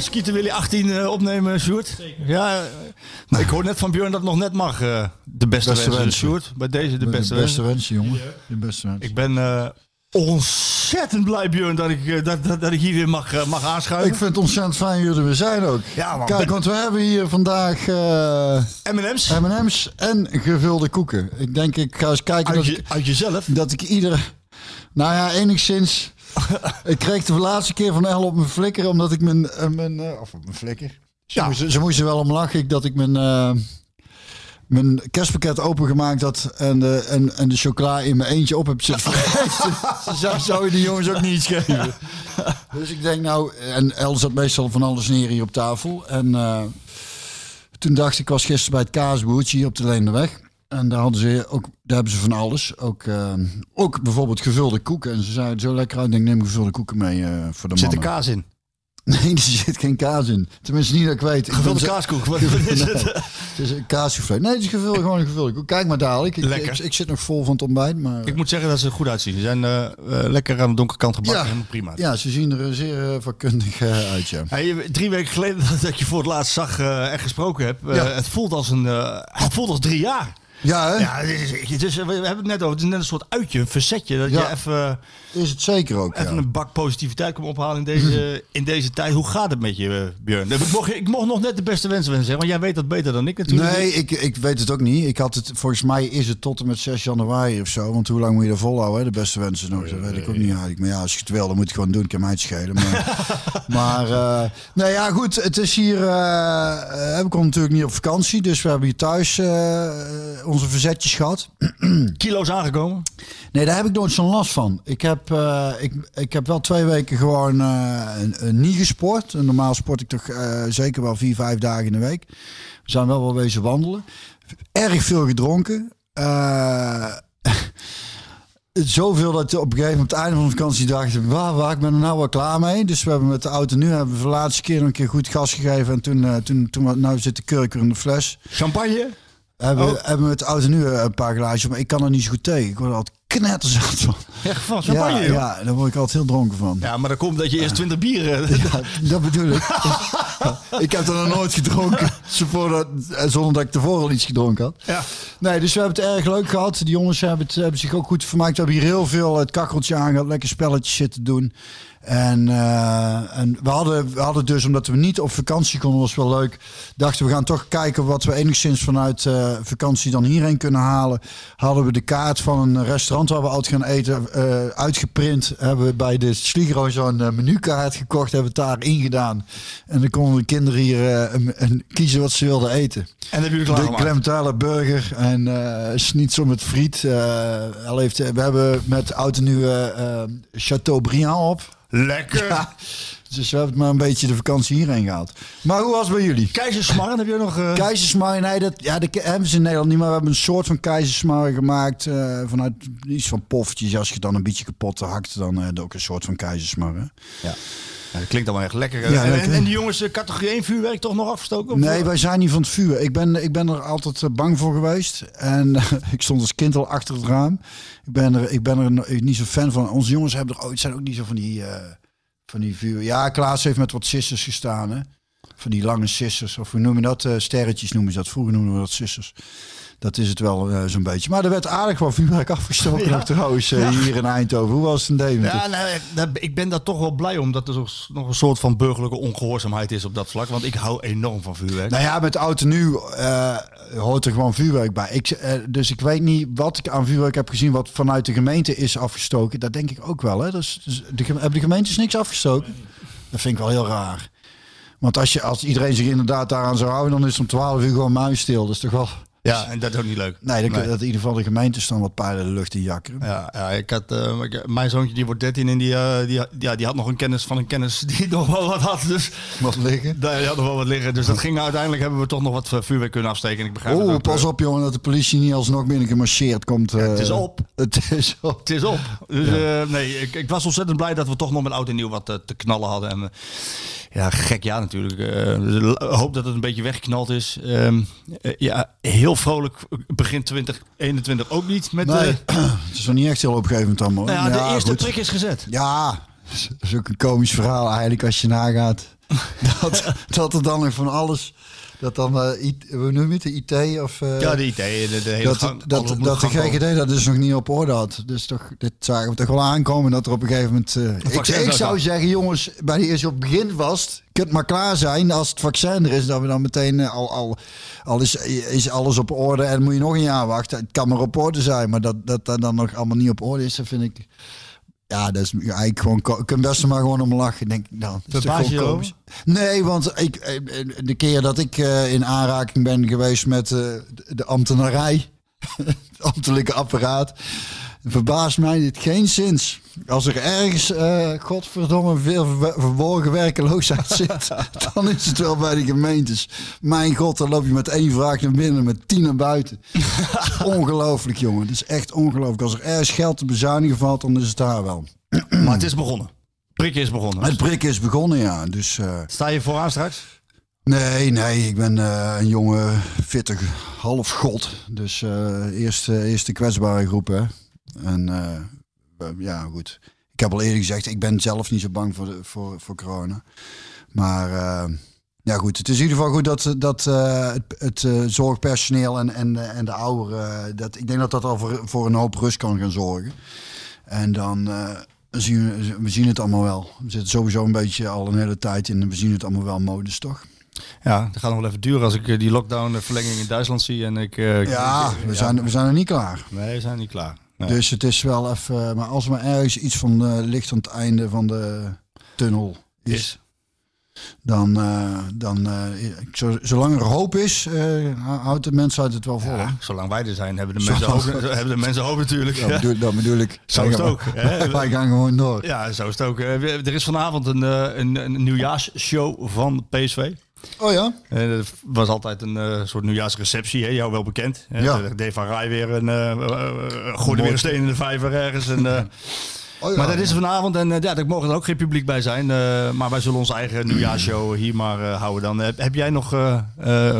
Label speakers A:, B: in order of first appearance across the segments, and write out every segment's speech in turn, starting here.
A: 3-0.
B: Kunnen uh, Skieten Willy 18 uh, opnemen, Sjoerd? Ja, uh, ik hoor net van Björn dat het nog net mag. de beste, beste wensen, wensen. Sjoerd. Bij deze de,
C: de
B: beste,
C: de beste
B: wensen.
C: wensen, jongen. De beste wensen.
B: Ik ben eh, ontzettend blij, Björn, dat ik, dat, dat, dat ik hier weer mag, mag aanschuiven.
C: Ik vind het ontzettend fijn dat jullie er weer zijn ook.
B: Ja, man.
C: Kijk, want we hebben hier vandaag
B: M&M's.
C: M&M's en gevulde koeken. Ik denk, ik ga eens kijken
B: uit,
C: dat,
B: je,
C: ik,
B: uit jezelf?
C: dat ik ieder... Nou ja, enigszins... ik kreeg de laatste keer van El op mijn flikker, omdat ik mijn... mijn uh, of op mijn flikker. Ze, ja. moesten, ze moesten wel om lachen ik, dat ik mijn... Uh, mijn kerstpakket opengemaakt had en de, en, en de chocola in mijn eentje op heb zitten Zo zou je die jongens ook niet geven. dus ik denk nou, en El zat meestal van alles neer hier op tafel. En uh, toen dacht ik, was gisteren bij het kaasboertje hier op de Leenderweg. En daar hadden ze ook, daar hebben ze van alles. Ook, uh, ook bijvoorbeeld gevulde koeken. En ze zeiden het zo lekker uit. Ik denk, neem gevulde koeken mee uh, voor de
B: Zit er kaas in?
C: Nee, er zit geen kaas in. Tenminste, niet dat ik weet.
B: Gevulde kaaskoek, wat is het?
C: het is een kaassoufflé. Nee, het is gevuld, gewoon een gevulde koek. Kijk maar dadelijk. Ik, ik, ik, zit nog vol van het ontbijt. Maar,
B: ik moet zeggen dat ze er goed uitzien. Ze zijn uh, uh, lekker aan de donkere kant gebakken.
C: Ja,
B: helemaal prima.
C: Ja, ze zien er zeer uh, vakkundig uit, ja.
B: Hey, drie weken geleden dat ik je voor het laatst zag en gesproken heb. Ja. Het voelt als een... het voelt als drie jaar.
C: Ja, hè?
B: Ja, het is, we hebben het net over. Het is net een soort uitje, een verzetje. Dat
C: ja.
B: je even...
C: Is het zeker ook,
B: Even
C: ja.
B: een bak positiviteit kan ophalen in deze, in deze tijd. Hoe gaat het met je, Björn? Ik mocht, ik mocht nog net de beste wensen zeggen, want jij weet dat beter dan ik natuurlijk.
C: Nee, ik, ik weet het ook niet. Ik had het, volgens mij is het tot en met 6 januari of zo. Want hoe lang moet je er volhouden, hè? de beste wensen nog? Dat weet ik ook niet eigenlijk. Maar ja, als je het wil, dan moet je het gewoon doen. Ik kan mij het schelen. Maar, maar uh, nee, ja, goed. Het is hier... Uh, we konden natuurlijk niet op vakantie. Dus we hebben hier thuis uh, onze verzetjes gehad.
B: Kilo's aangekomen?
C: Nee, daar heb ik nooit zo'n last van. Ik heb, uh, ik, ik heb wel twee weken gewoon uh, niet gesport. Normaal sport ik toch uh, zeker wel vier, vijf dagen in de week. We zijn wel wel wezen wandelen. Erg veel gedronken. Zoveel dat op een gegeven moment, op het einde van de vakantie dachten, waar, waar, ik ben er nou wel klaar mee. Dus we hebben met de auto nu hebben we de laatste keer een keer goed gas gegeven. En toen, toen, toen nou zit de kurk in de fles.
B: Champagne?
C: Hebben, oh. hebben we met de auto nu een paar glaasjes, maar ik kan er niet zo goed tegen. Ik word altijd knetterzat van.
B: Echt van champagne,
C: ja, ja, daar word ik altijd heel dronken van.
B: Ja, maar dan komt dat je eerst 20 bieren...
C: Ja, dat bedoel ik. ik heb er nog nooit gedronken, zonder dat ik tevoren al iets gedronken had.
B: Ja.
C: Nee, dus we hebben het erg leuk gehad. Die jongens hebben, het, hebben zich ook goed vermaakt. We hebben hier heel veel het kacheltje aangehad, lekker spelletjes zitten doen. En, uh, en we, hadden, we hadden dus, omdat we niet op vakantie konden, was wel leuk. Dachten we gaan toch kijken wat we enigszins vanuit uh, vakantie dan hierheen kunnen halen. Hadden we de kaart van een restaurant waar we altijd gaan eten uh, uitgeprint. Hebben we bij de Sligro zo'n menukaart gekocht, hebben we het daar ingedaan. En dan konden de kinderen hier een, een kiezen wat ze wilden eten.
B: En hebben jullie
C: De Clementaler burger en schnitzel met friet. heeft, we hebben met oud nu Chateaubriand op.
B: Lekker.
C: Ja, dus we hebben maar een beetje de vakantie hierheen gehaald. Maar hoe was het bij jullie?
B: Keizersmarren heb je nog... Uh...
C: Keizersmarren, nee, dat, ja, dat hebben ze in Nederland niet. Maar we hebben een soort van keizersmarren gemaakt. Uh, vanuit iets van poffertjes. Als je dan een beetje kapot hakt, dan uh, ook een soort van keizersmarren.
B: Ja. Ja, dat klinkt allemaal echt lekker. Ja, en, en, en, die jongens, categorie 1 vuurwerk toch nog afgestoken?
C: Nee, wij zijn niet van het vuur. Ik ben, ik ben er altijd bang voor geweest. En ik stond als kind al achter het raam. Ik ben er, ik ben er niet zo fan van. Onze jongens hebben er ooit zijn ook niet zo van die, uh, van die vuur. Ja, Klaas heeft met wat sissers gestaan. Hè? Van die lange sissers. Of hoe noem je dat? Uh, sterretjes noemen ze dat. Vroeger noemden we dat sissers. Dat is het wel eh, zo'n beetje. Maar er werd aardig wel vuurwerk afgestoken ja. trouwens uh, hier in Eindhoven. Hoe was het in Deventer?
B: Ja, nou, ik ben daar toch wel blij om dat er nog een soort van burgerlijke ongehoorzaamheid is op dat vlak. Want ik hou enorm van vuurwerk.
C: Nou ja, met auto nu uh, hoort er gewoon vuurwerk bij. Ik, dus ik weet niet wat ik aan vuurwerk heb gezien wat vanuit de gemeente is afgestoken. Dat denk ik ook wel. Hè? Dus, dus de, hebben de gemeentes niks afgestoken? Dat vind ik wel heel raar. Want als, je, als iedereen zich inderdaad daaraan zou houden, dan is het om 12 uur gewoon muisstil. Dat is toch wel...
B: Ja, en dat is ook niet leuk.
C: Nee, dat, dat in ieder geval de gemeente staan wat pijlen de lucht in jakken.
B: Ja, ja ik had, uh, mijn zoontje die wordt 13 en die, uh, die, ja, die had nog een kennis van een kennis die nog wel wat had. Dus,
C: wat liggen?
B: Daar had nog wel wat liggen. Dus dat ging uiteindelijk hebben we toch nog wat vuurwerk kunnen afsteken. Ik
C: begrijp Oeh, pas op jongen dat de politie niet alsnog binnen gemarcheerd komt.
B: Uh, ja, het is op.
C: Het is op.
B: Het is op. Dus ja. nee, ik, ik, was ontzettend blij dat we toch nog met oud en nieuw wat te knallen hadden. En, ja, gek ja natuurlijk. Uh, hoop dat het een beetje weggeknald is. Uh, ja, heel vrolijk begin 2021 ook niet. Met,
C: nee, het is nog niet echt heel opgevend allemaal.
B: Nou ja, de eerste goed. prik is gezet.
C: Ja, dat is ook een komisch verhaal eigenlijk als je nagaat. dat, dat er dan van alles... Dat dan, uh, IT, hoe noem je het, de IT of... Uh,
B: ja, de IT, de, de hele
C: dat,
B: gang,
C: dat, dat, dat de GGD dat dus nog niet op orde had. Dus toch, dit zagen we toch wel aankomen dat er op een gegeven moment... Uh, ik, ik zou zeggen, jongens, bij de eerste op begin vast, kunt maar klaar zijn als het vaccin er is, dat we dan meteen al, al, al is, is alles op orde en moet je nog een jaar wachten. Het kan maar op orde zijn, maar dat dat, dat dan nog allemaal niet op orde is, dat vind ik... Ja, dat is eigenlijk gewoon. Ik kan best maar gewoon om lachen. Denk ik dan.
B: Is je komisch?
C: Nee, want ik, de keer dat ik uh, in aanraking ben geweest met de ambtenarij, het ambtelijke apparaat, verbaast mij dit geen zins. Als er ergens, uh, godverdomme, veel verborgen werkeloosheid zit, dan is het wel bij de gemeentes. Mijn god, dan loop je met één vraag naar binnen, met tien naar buiten. ongelooflijk, jongen. Het is echt ongelooflijk. Als er ergens geld te bezuinigen valt, dan is het daar wel.
B: maar het is begonnen. Prik is begonnen.
C: Het prik is begonnen, ja. Dus, uh,
B: Sta je vooraan straks?
C: Nee, nee, ik ben uh, een jonge, fitte halfgod. Dus uh, eerste, eerste kwetsbare groep, hè. En uh, ja, goed. Ik heb al eerder gezegd, ik ben zelf niet zo bang voor, de, voor, voor corona. Maar uh, ja, goed. Het is in ieder geval goed dat, dat uh, het, het zorgpersoneel en, en, en de ouderen... dat, ik denk dat dat al voor, voor een hoop rust kan gaan zorgen. En dan zien we, we zien het allemaal wel. We zitten sowieso een beetje al een hele tijd in en we zien het allemaal wel modus, toch?
B: Ja, dat gaat nog wel even duren als ik die lockdown-verlenging in Duitsland zie. En ik,
C: ja, we, Zijn, we zijn er niet klaar.
B: Nee, we zijn niet klaar.
C: Dus het is wel even. Maar als er maar ergens iets van uh, licht aan het einde van de tunnel is. is. Dan, uh, dan uh, zolang er hoop is, houdt de mensheid het wel vol. Ja,
B: zolang wij er zijn, hebben de mensen hoop, hebben de mensen hoop natuurlijk.
C: Ja, bedoel, dat bedoel ik.
B: Zo is het ook.
C: wij gaan gewoon door.
B: Ja, zo is het ook. er is vanavond een, een, een nieuwjaarsshow van PSV.
C: Oh ja?
B: En het was altijd een uh, soort nieuwjaarsreceptie, hè? jou wel bekend.
C: Ja.
B: Dave van Rij weer een, uh, uh, gooide weer een steen in de vijver ergens. En, oh ja. Maar dat is vanavond en ja, daar mogen er ook geen publiek bij zijn. maar wij zullen onze eigen nieuwjaarsshow hier maar houden dan. heb jij nog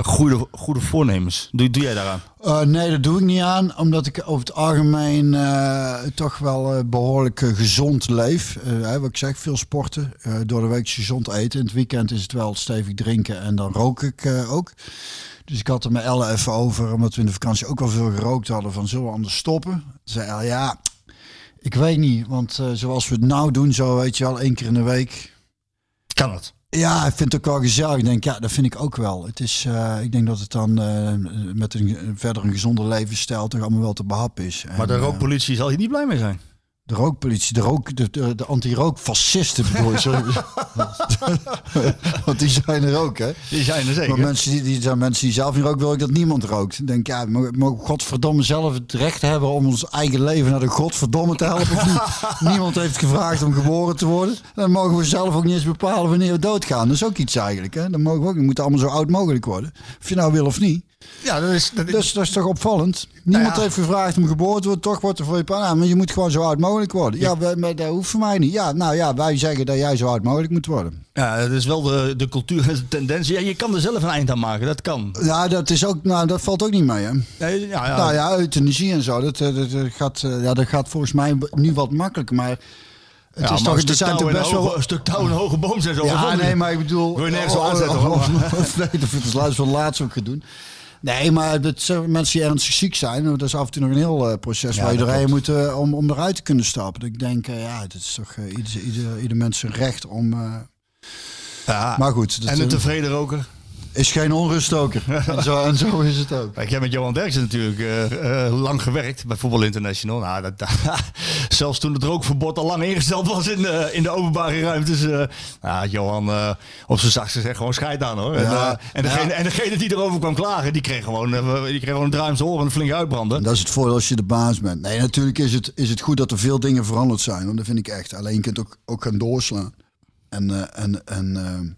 B: goede, goede voornemens? Doe, doe jij daaraan?
C: Nee, dat doe ik niet aan, omdat ik over het algemeen toch wel behoorlijk gezond leef. wat ik zeg, veel sporten, door de week gezond eten. In het weekend is het wel stevig drinken en dan rook ik ook. Dus ik had er met Elle even over, omdat we in de vakantie ook wel veel gerookt hadden, van zullen we anders stoppen? Zei Elle, ja, ik weet niet, want zoals we het nou doen, zo weet je wel, één keer in de week.
B: Kan het?
C: Ja, ik vind het ook wel gezellig. Ik denk, ja, dat vind ik ook wel. Het is, uh, ik denk dat het dan uh, met een verder een gezonde levensstijl toch allemaal wel te behappen is.
B: Maar en, de rookpolitie zal hier niet blij mee zijn.
C: De rookpolitie, de, rook, de, de, de anti-rookfascisten bedoel je? Want die zijn er ook, hè?
B: Die zijn er zeker.
C: Maar mensen die, die zijn mensen die zelf niet roken, wil ik dat niemand rookt. Ik denk, ja, we mogen godverdomme zelf het recht hebben om ons eigen leven naar de godverdomme te helpen. Niemand heeft gevraagd om geboren te worden. Dan mogen we zelf ook niet eens bepalen wanneer we doodgaan. Dat is ook iets eigenlijk, hè? Dan mogen we ook, we moeten allemaal zo oud mogelijk worden. Of je nou wil of niet.
B: Ja, dat is, dat is...
C: Dus, dat is toch opvallend? Niemand nou ja. heeft gevraagd om geboren te worden, toch wordt er voor je pan. maar je moet gewoon zo oud mogelijk worden. Ja, ja maar dat hoeft voor mij niet. Ja, nou ja, wij zeggen dat jij zo oud mogelijk moet worden.
B: Ja, dat is wel de, de cultuur en de tendens. Ja, je kan er zelf een eind aan maken, dat kan.
C: Ja, dat, is ook, nou, dat valt ook niet mee, hè?
B: Nee, ja, ja.
C: Nou ja, euthanasie en zo, dat, dat, dat, gaat, ja, dat gaat volgens mij nu wat makkelijker, maar...
B: Het ja, is toch, er zijn toch best wel een stuk touw en hoge boom zijn zo.
C: Ja, nee, maar ik bedoel.
B: Wil je nergens zo aanzetten?
C: Oh, oh, oh, nee, dat is van laatst ook gaan doen. Nee, maar dat mensen die ernstig ziek zijn. Dat is af en toe nog een heel eh, proces
B: Ja,
C: waar je doorheen moet eh, om, om eruit te kunnen stappen. Ik denk, eh, ja, het is toch ieder, ieder, ieder mens zijn recht om...
B: Ja.
C: maar goed, dat
B: en een tevreden roker.
C: Is geen onruststoker. en, zo, en zo is het ook.
B: Kijk, jij met Johan Derksen natuurlijk eh, eh, lang gewerkt bij Voetbal International. Nou, dat, zelfs toen het rookverbod al lang ingesteld was in de, in de openbare ruimtes. eh nou, Johan op zijn zachtste gezegd gewoon scheid aan hoor. en,
C: Ja,
B: en, degene, en degene die erover kwam klagen, die kreeg gewoon, die kreeg gewoon een oren en een flink uitbranden.
C: En dat is het voordeel als je de baas bent. Nee, natuurlijk is het, is het goed dat er veel dingen veranderd zijn. Want dat vind ik echt. Alleen je kunt ook, ook gaan doorslaan. En, en, en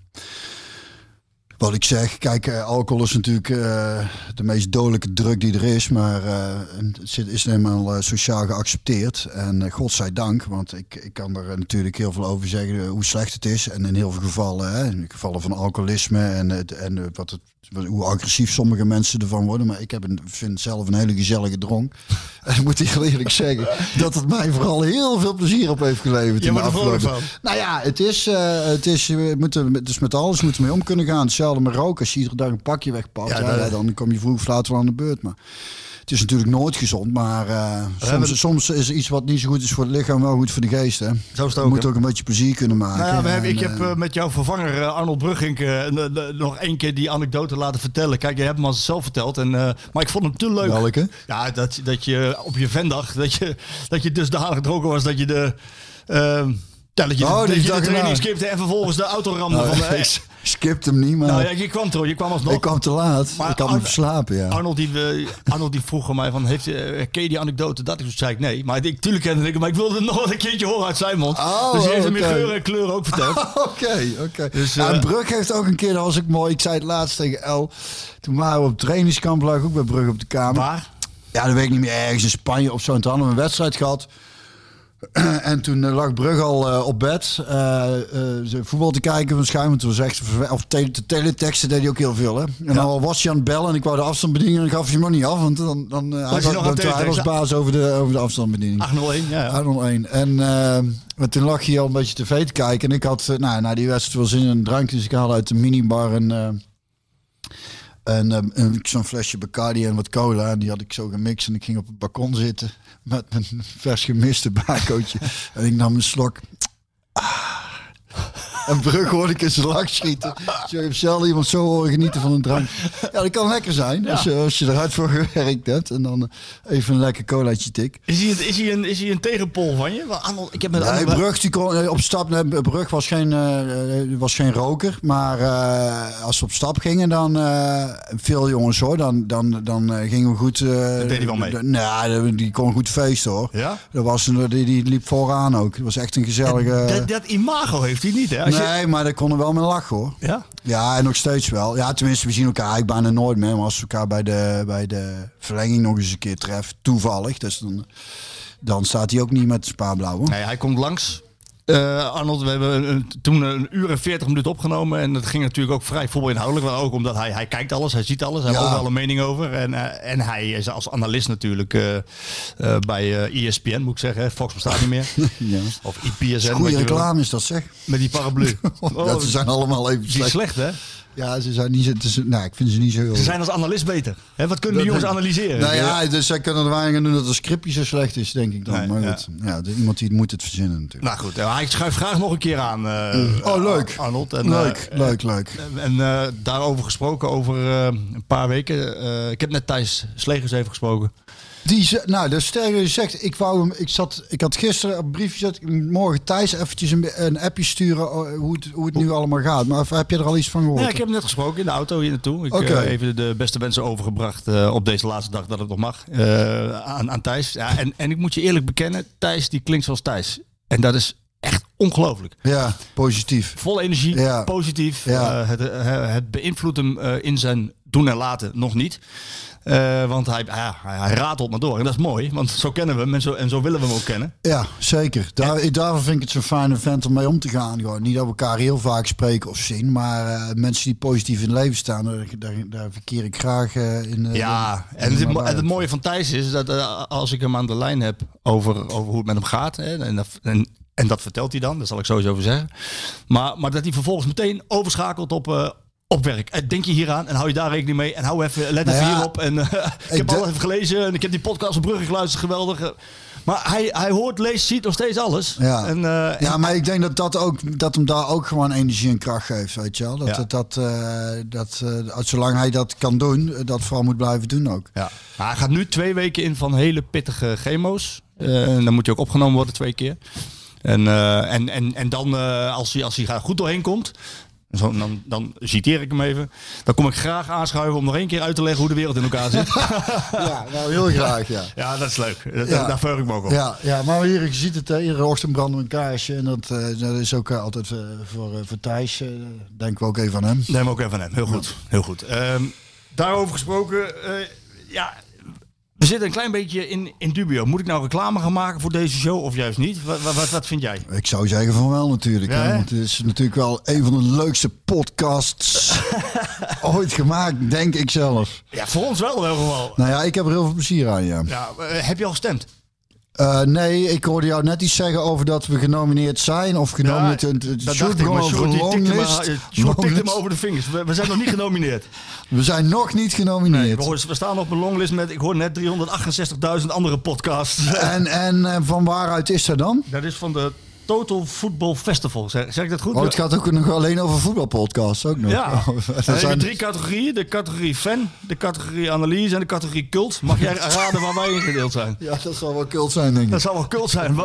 C: wat ik zeg, kijk, eh, alcohol is natuurlijk eh, de meest dodelijke drug die er is. Maar eh, het is helemaal sociaal geaccepteerd. En godzijdank, want ik, ik kan er natuurlijk heel veel over zeggen hoe slecht het is. En in heel veel gevallen, hè, in gevallen van alcoholisme en, en wat het, hoe agressief sommige mensen ervan worden. Maar ik heb een, vind zelf een hele gezellige dronk. En ik moet heel eerlijk zeggen dat het mij vooral heel veel plezier op heeft geleverd.
B: Je
C: in de afgelopen-
B: van.
C: nou ja, het is, eh, het is, we moeten, dus met alles moeten we mee om kunnen gaan. Hetzelfde met roken. Als je iedere dag een pakje wegpakt,
B: ja,
C: dan kom je vroeg of laat wel aan de beurt. Maar het is natuurlijk nooit gezond. Maar eh, soms, soms is iets wat niet zo goed is voor het lichaam wel goed voor de geest. Hè.
B: Zo is het
C: Je
B: ook,
C: moet ook een beetje plezier kunnen maken.
B: Nou ja, we hebben,
C: En,
B: ik heb
C: eh,
B: eh, met jouw vervanger Arnold n- nog één keer die anekdote laten vertellen. Kijk, je hebt hem al zelf verteld. En, maar ik vond hem te leuk.
C: Welke?
B: Ja, dat, dat je op je vendag, dat je, dat je dusdanig gedronken was dat je de... ja, dat je,
C: Oh,
B: de, dat je de training skipte en vervolgens de auto ramde.
C: nou,
B: van de,
C: ik skipte hem niet, maar
B: nou ja, je kwam toch, je kwam alsnog.
C: ik kwam te laat.
B: Maar
C: ik had
B: Arne-
C: verslapen, ja.
B: Arnold, die, eh, Arnold die vroeg aan mij van, heeft, eh, ken je die anekdote? Dat ik toen zei ik nee. Maar ik, tuurlijk kende ik hem, maar ik wilde het nog een keertje horen uit zijn mond.
C: Oh,
B: dus die heeft hem in
C: oké.
B: geur en kleur ook verteld.
C: Oké, oké.
B: Dus,
C: Ja,
B: eh,
C: Brug heeft ook een keer, dat was ik mooi. Ik zei het laatst tegen El. Toen waren we op trainingskamp, lag ik ook bij Brug op de kamer.
B: Waar?
C: Ja, dat weet ik niet meer. Ergens in Spanje of zo. En toen hadden we een wedstrijd gehad. en toen eh, lag Brug al eh, op bed. eh, voetbal te kijken van schuim. Want het was echt... Of te, de teleteksten deed hij ook heel veel, hè. En dan was hij aan het bellen. En ik wou de afstandsbediening. En gaf hij hem nog niet af. Want dan... dan eh, hij,
B: nog
C: dan- was
B: teletext?
C: baas over de, over de afstandsbediening.
B: 801, ja. ja.
C: 801. En maar toen lag hij al een beetje tv te kijken. En ik had nou, na die wedstrijd wel zin in een drank. Dus ik haalde uit de minibar een, eh, een, zo'n flesje Bacardi en wat cola. En die had ik zo gemixt. En ik ging op het balkon zitten met mijn vers gemiste bakootje. en ik nam een slok. Ah. En Brug hoorde ik in zijn lach schieten. Zo heb zelden iemand zo horen genieten van een drank. Ja, dat kan lekker zijn. Als, je, als je eruit voor gewerkt hebt. En dan eh, even een lekker colaatje tik.
B: Is hij, een- is, hij een, is hij een tegenpol van je? Want ik heb met
C: Nee, Brug die kon op stap. nee, Brug was geen, eh, eh, was geen roker. Maar als ze op stap gingen, dan. veel jongens hoor. Dan, dan, dan gingen we goed. eh
B: deed hij wel mee?
C: Nou, die kon goed feesten hoor.
B: Ja?
C: Dat was, een- die, die liep vooraan ook. Dat was echt een gezellige.
B: dat, dat imago heeft hij niet, hè? Als je-
C: nee, maar daar konden wel mee lachen hoor.
B: ja?
C: Ja, en nog steeds wel. Ja, tenminste, we zien elkaar eigenlijk bijna nooit meer. Maar als we elkaar bij de, bij de verlenging nog eens een keer treffen, toevallig. Dus dan, dan staat hij ook niet met de spaarblauw. hoor.
B: Nee, hij komt langs. Eh, Arnold, we hebben een- toen een uur en 40 minuten opgenomen. En dat ging natuurlijk ook vrij voetbalinhoudelijk. Maar ook omdat hij, hij kijkt alles, hij ziet alles. Hij heeft
C: Ja.
B: overal een mening over. En, eh, en hij is als analist natuurlijk eh, bij ESPN, moet ik zeggen. Fox bestaat niet meer.
C: Ja.
B: Of IPSN. wat
C: Goede
B: wil.
C: reclame is dat zeg.
B: Met die paraplu. Oh,
C: dat zijn allemaal even
B: die
C: slecht.
B: slecht, hè?
C: Ja, ze zijn niet zo. het is- Nou, ik vind ze niet zo heel.
B: Ze zijn als analist beter. Hè, wat kunnen die jongens analyseren?
C: Nou ja, dus zij kunnen er weinig doen dat het scriptje zo slecht is, denk ik dan.
B: Nee,
C: maar
B: ja.
C: goed, ja, iemand die het moet het verzinnen natuurlijk.
B: Nou goed, hij schuift graag nog een keer aan. eh,
C: Oh, leuk.
B: Arnold. En,
C: leuk,
B: eh,
C: leuk, leuk.
B: En eh, daarover gesproken, over een paar weken. ik heb net Thijs Slegers even gesproken.
C: Die, ze- nou, de sterke je zegt, ik wou hem, ik zat, ik had gisteren op een briefje gezet, morgen Thijs eventjes een, een appje sturen oh, hoe het, hoe het nu allemaal gaat. Maar heb je er al iets van gehoord?
B: Ja, ik heb hem net gesproken in de auto hier naartoe. Ik heb even de beste wensen overgebracht eh, op deze laatste dag dat het nog mag. eh, aan, aan Thijs. Ja, en, en ik moet je eerlijk bekennen, Thijs die klinkt zoals Thijs. En dat is echt ongelooflijk.
C: Ja, positief.
B: Vol energie,
C: Ja.
B: positief.
C: Ja.
B: Eh, het, eh, het beïnvloedt hem eh, in zijn doen en laten nog niet. Eh, want hij, ja, hij, ratelt maar door. En dat is mooi, want zo kennen we hem en zo, en zo willen we hem ook kennen.
C: Ja, zeker. Daar, daarvoor vind ik het zo'n fijne vent om mee om te gaan. Gewoon. Niet dat we elkaar heel vaak spreken of zien, maar eh, mensen die positief in het leven staan, daar, daar, daar verkeer ik graag eh, in.
B: Ja,
C: in-
B: en
C: in
B: het, en mooie van Thijs is dat als ik hem aan de lijn heb over, over hoe het met hem gaat, hè, en, dat, en, en dat vertelt hij dan, daar zal ik sowieso over zeggen. Maar, maar dat hij vervolgens meteen overschakelt op, op werk. Eh, Denk je hieraan en hou je daar rekening mee. En hou even, let
C: Nou
B: even
C: ja,
B: hierop. En eh, ik heb al even gelezen en ik heb die podcast op Brugge geluisterd. Geweldig. Eh, Maar hij, hij hoort, leest, ziet nog steeds alles.
C: Ja.
B: En,
C: Ja, maar ik denk dat dat, ook, dat hem daar ook gewoon energie en kracht geeft, weet je wel. Dat,
B: Ja.
C: dat, dat, eh, dat, zolang hij dat kan doen, dat vooral moet blijven doen ook.
B: Ja. Maar hij gaat nu twee weken in van hele pittige chemo's. En dan moet hij ook opgenomen worden twee keer. En, en, en, en dan, als hij, als hij goed doorheen komt, zo, dan, dan citeer ik hem even. Dan kom ik graag aanschuiven om nog één keer uit te leggen hoe de wereld in elkaar zit.
C: Ja, nou heel graag, ja.
B: ja, dat is leuk. Dat,
C: Ja.
B: Daar verheug ik me ook op.
C: Ja, ja, maar hier, je ziet het, hè, iedere ochtend branden we een kaarsje. En dat, eh, dat is ook eh, altijd eh, voor, eh, voor Thijs, denken we ook even aan hem.
B: Neem ook even aan hem. Heel goed. Heel goed. Ehm, daarover gesproken, eh, ja, we zitten een klein beetje in, in dubio. Moet ik nou reclame gaan maken voor deze show of juist niet? Wat, wat, wat, vind jij?
C: Ik zou zeggen van wel natuurlijk.
B: Ja,
C: hè, want het is natuurlijk wel een van de leukste podcasts ooit gemaakt, denk ik zelf.
B: Ja, voor ons wel wel geval.
C: Nou ja, ik heb er heel veel plezier aan, ja.
B: Ja, eh, heb je al gestemd?
C: Eh, nee, ik hoorde jou net iets zeggen over dat we genomineerd zijn of genomineerd.
B: Ja, dat dacht ik, maar
C: over
B: Sjoerd tikte me, de vingers. We, we zijn nog niet genomineerd.
C: We zijn nog niet
B: Nee,
C: genomineerd.
B: we, horen- we staan op een longlist met, ik hoor net 368.000 andere podcasts.
C: En, en eh, van waaruit is dat dan?
B: Dat is van de Total Football Festival. Zeg, zeg ik dat goed?
C: Oh, het gaat ook nog alleen over voetbalpodcasts ook nog.
B: Ja,
C: Oh,
B: er zijn drie categorieën. De categorie fan, de categorie analyse en de categorie cult. Mag jij raden waar wij ingedeeld zijn?
C: Ja, dat zal wel cult zijn, denk ik.
B: Dat zal wel cult zijn.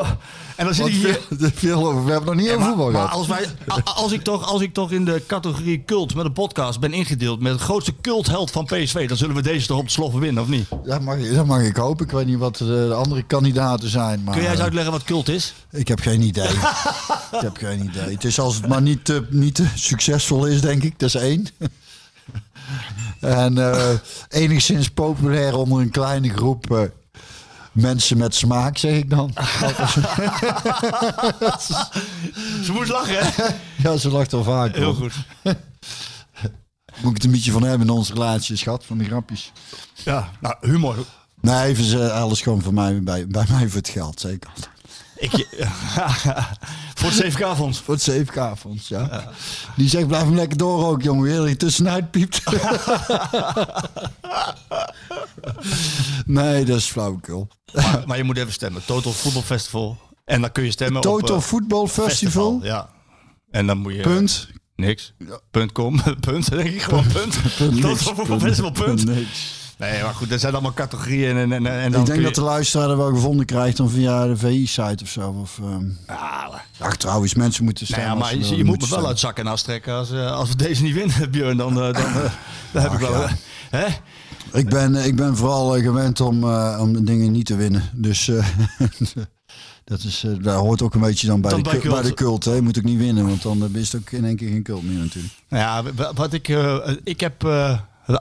B: En dan zit ik hier...
C: veel, veel over. We hebben nog niet over
B: maar,
C: voetbal
B: maar
C: gehad.
B: als, wij, als, ik toch, als ik toch in de categorie cult met een podcast ben ingedeeld met het grootste cultheld van PSV, dan zullen we deze toch op de sloffen winnen, of niet?
C: Dat mag, dat mag ik hopen. Ik weet niet wat de, de andere kandidaten zijn. Maar
B: Kun jij eens uitleggen wat cult is?
C: Ik heb geen idee. Ik heb geen idee. Het is als het maar niet te, niet succesvol is, denk ik. Dat is één. en eh, enigszins populair onder een kleine groep eh, mensen met smaak, zeg ik dan.
B: Ze moet lachen, hè?
C: ja, ze lacht al vaak.
B: Heel goed.
C: Moet ik het een beetje van hebben in onze relatie, schat, van de grapjes.
B: Ja, nou, humor.
C: Nee, even ze- alles gewoon voor mij, bij, bij mij voor het geld, zeker.
B: Ik, voor het CVK-fonds.
C: Voor het CFK-fonds, ja. Die zegt, blijf hem lekker doorroken, jongen. Weer je tussenuit piept. nee, dat is flauwekul.
B: Maar, maar je moet even stemmen. Total Football Festival. En dan kun je stemmen op...
C: Total
B: eh,
C: Football Festival.
B: Ja. En dan moet je...
C: Punt.
B: Niks. Punt com. punt, denk ik. Gewoon punt.
C: Punt
B: Total. Football Festival, punt.
C: niks.
B: Nee, maar goed, dat zijn allemaal categorieën. En, en, en dan
C: Ik denk
B: je-
C: dat de luisteraar er wel gevonden krijgt dan via de VI-site of zo. Of, ehm ach, trouwens, mensen moeten stemmen.
B: ja, maar je, moet me wel uit zak en as trekken als, eh, als we deze niet winnen, Björn. Dan, eh, dan, eh, dan heb ik wel...
C: ja.
B: Hè?
C: Ik ben, ik ben vooral gewend om, om dingen niet te winnen. Dus dat is, daar hoort ook een beetje dan bij,
B: Dan
C: de,
B: bij
C: cult. bij de cult. Hè. Moet ook niet winnen, want dan is het ook in één keer geen cult meer natuurlijk.
B: Nou ja, wa- wat ik... ik heb...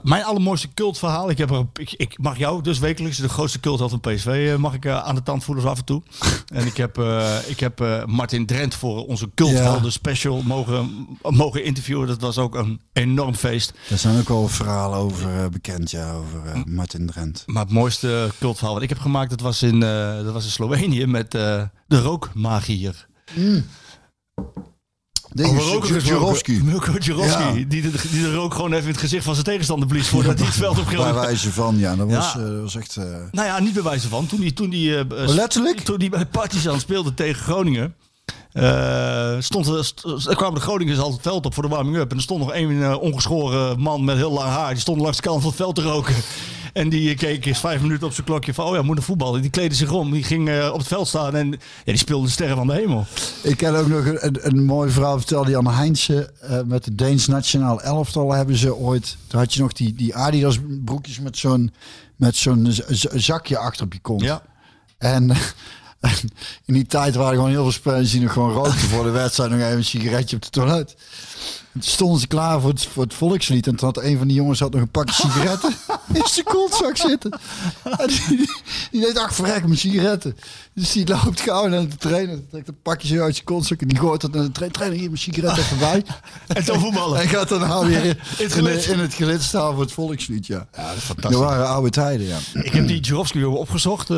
B: mijn allermooiste cultverhaal. Ik, heb er, ik, ik mag jou dus wekelijks, de grootste cultheld van PSV, eh, mag ik eh, aan de tand voelen zo af en toe. en ik heb, eh, ik heb Martin Drent voor onze culthelden
C: Ja.
B: special mogen, mogen interviewen. Dat was ook een enorm feest.
C: Daar zijn ook wel verhalen over bekend, ja, over Martin Drent.
B: Maar het mooiste cultverhaal wat ik heb gemaakt, dat was in, dat was in Slovenië met de rookmagier. Roken
C: Jurovski.
B: Milko Jurovski,
C: Ja.
B: die, de, die de rook gewoon even in het gezicht van zijn tegenstander blies voordat hij het veld op
C: Bij
B: ging.
C: wijze van, ja, dat was,
B: Ja.
C: eh, was echt... eh,
B: Nou ja, niet bij wijze van. Toen die, toen die, eh,
C: letterlijk?
B: Toen die bij Partizan speelde tegen Groningen. eh, stond, er- st- er kwamen de Groningers al het veld op voor de warming-up. En er stond nog één ongeschoren man met heel lang haar. Die stond langs de kant van het veld te roken. En die keek eens vijf minuten op zijn klokje van... oh ja, moet een voetballen. Die kleedde zich om. Die ging eh, op het veld staan en ja, die speelde de sterren van de hemel.
C: Ik ken ook nog een, een, een mooi verhaal, vertelde Jan Heinze. eh, met de Deens Nationaal Elftal hebben ze ooit... Toen had je nog die, die Adidas broekjes met zo'n met zo'n zakje achter op je kont.
B: Ja.
C: En in die tijd waren er gewoon heel veel spelers die nog gewoon rookten voor de wedstrijd. Nog even een sigaretje op de toilet. Stonden ze klaar voor het, voor het volkslied. En toen had een van die jongens had nog een pakje sigaretten in zijn kontzak zitten. En die, die, die deed, ach verrek, mijn sigaretten. Dus die loopt gauw naar de trainer. Trekt een pakje zo uit zijn kontzak. En die gooit dat naar de trainer. Trainer, hier mijn sigaret even bij.
B: En toen voetballen.
C: En gaat dan nou weer in,
B: het gelid.
C: in het gelid staan voor het volkslied, ja.
B: Ja, dat is
C: Dat
B: fantastisch.
C: waren oude tijden, ja.
B: Ik heb die Jurovski opgezocht. eh,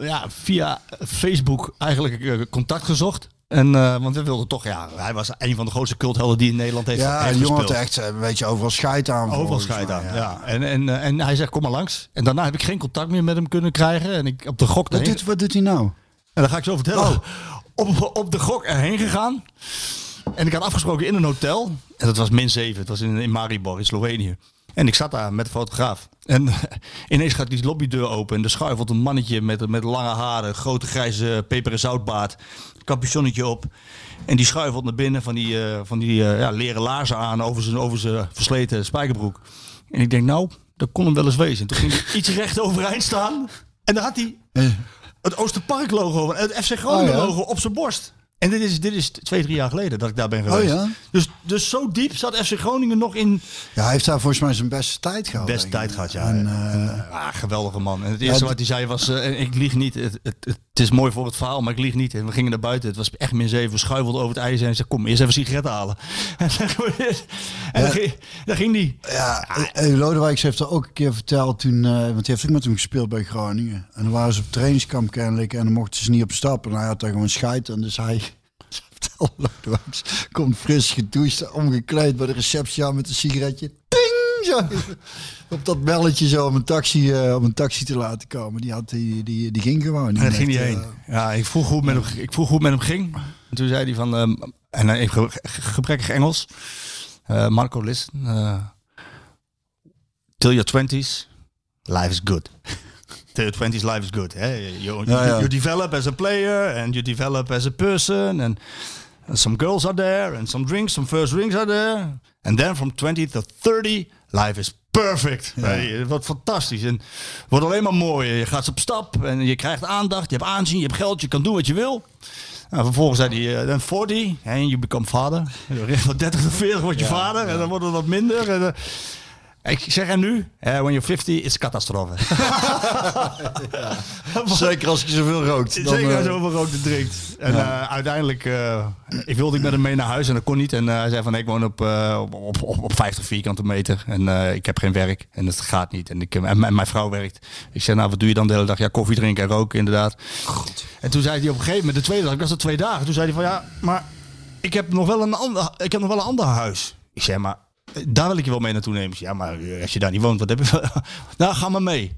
B: ja, via Facebook eigenlijk eh, contact gezocht. En, eh, want we wilden toch, ja, hij was een van de grootste culthelden die in Nederland heeft,
C: Ja,
B: heeft
C: die jongen had echt eh, een beetje overal scheid aan.
B: Overal scheid aan, ja. En, en, eh, en hij zegt, kom maar langs. En daarna heb ik geen contact meer met hem kunnen krijgen. En ik op de gok
C: Wat doet, wat doet hij nou?
B: En dat ga ik zo vertellen. Op, op de gok erheen gegaan. En ik had afgesproken in een hotel. En dat was min 7. Het was in, in Maribor in Slovenië. En ik zat daar met de fotograaf. En ineens gaat die lobbydeur open. En er schuifelt een mannetje met, met lange haren. Grote grijze peper- en zoutbaard. Capuchonnetje op. En die schuifelt naar binnen van die, eh, van die eh, ja, leren laarzen aan over zijn, over zijn versleten spijkerbroek. En ik denk, nou, dat kon hem wel eens wezen. En toen ging hij iets recht overeind staan. En daar had hij het Oosterpark logo, het FC Groningen
C: Oh,
B: op zijn borst. En dit is, dit is twee, drie jaar geleden dat ik daar ben geweest.
C: Oh, ja?
B: dus, dus zo diep zat FC Groningen nog in
C: Ja, hij heeft daar volgens mij zijn beste tijd gehad.
B: beste tijd gehad. Ja.
C: En,
B: En,
C: eh,
B: ah, geweldige man. En het eerste
C: Ja,
B: wat hij zei was, eh, ik lieg niet, het, het, het, is mooi voor het verhaal, maar ik lieg niet. En we gingen naar buiten, het was echt min zeven, we schuivelden over het ijs en hij zei, kom, eerst even sigaretten halen. En, dan, ging, die.
C: Ja, eh, Lodewijks heeft er ook een keer verteld toen, want die heeft ook met hem gespeeld bij Groningen. En dan waren ze op trainingskamp kennelijk en dan mochten ze niet op stap. En hij had daar gewoon scheid en dus hij komt fris gedoucht, omgekleed bij de receptie aan met een sigaretje. Ting! Zo. Op dat belletje zo om een taxi, eh, om een taxi te laten komen. Die, had, die, die, die ging gewoon.
B: En daar ging hij
C: eh,
B: heen. Ja, ik vroeg hoe het met hem, ik vroeg hoe het met hem ging. En toen zei hij van, ehm, en hij heeft ge- ge- gebrekkig Engels. Eh, Marco, listen. eh, till your twenties, life is good. Your twenties, life is good. Hè? You, you,
C: Ja, ja.
B: you develop as a player and you develop as a person. And some girls are there and some drinks, some first drinks are there. And then from 20 to 30, life is perfect. Hey, wat fantastisch. En het wordt alleen maar mooier. Je gaat op stap en je krijgt aandacht, je hebt aanzien, je hebt geld, je kan doen wat je wil. Nou, vervolgens zei hij, eh, dan 40, en you become father. Van 30 tot 40 word je vader en dan wordt het wat minder. En, eh, ik zeg en nu, eh, when you're 50, is catastrofe.
C: Zeker als je zoveel rookt. Dan,
B: Zeker als
C: eh,
B: je zoveel rookt en drinkt. En eh, uiteindelijk, eh, ik wilde ik met hem mee naar huis en dat kon niet. En eh, hij zei van, ik woon op, eh, op, op, op, op 50 vierkante meter en eh, ik heb geen werk en het gaat niet. En, ik, en, mijn- mijn vrouw werkt. Ik zei, nou wat doe je dan de hele dag? Ja, koffie drinken en roken inderdaad. En toen zei hij op een gegeven moment, de tweede dag, ik was er twee dagen. Toen zei hij van, ja, maar ik heb nog wel een ander, ik heb nog wel een ander huis. Ik zei, maar eh, daar wil ik je wel mee naartoe nemen. Ja, maar eh, als je daar niet woont, wat heb je? nou, ga maar mee.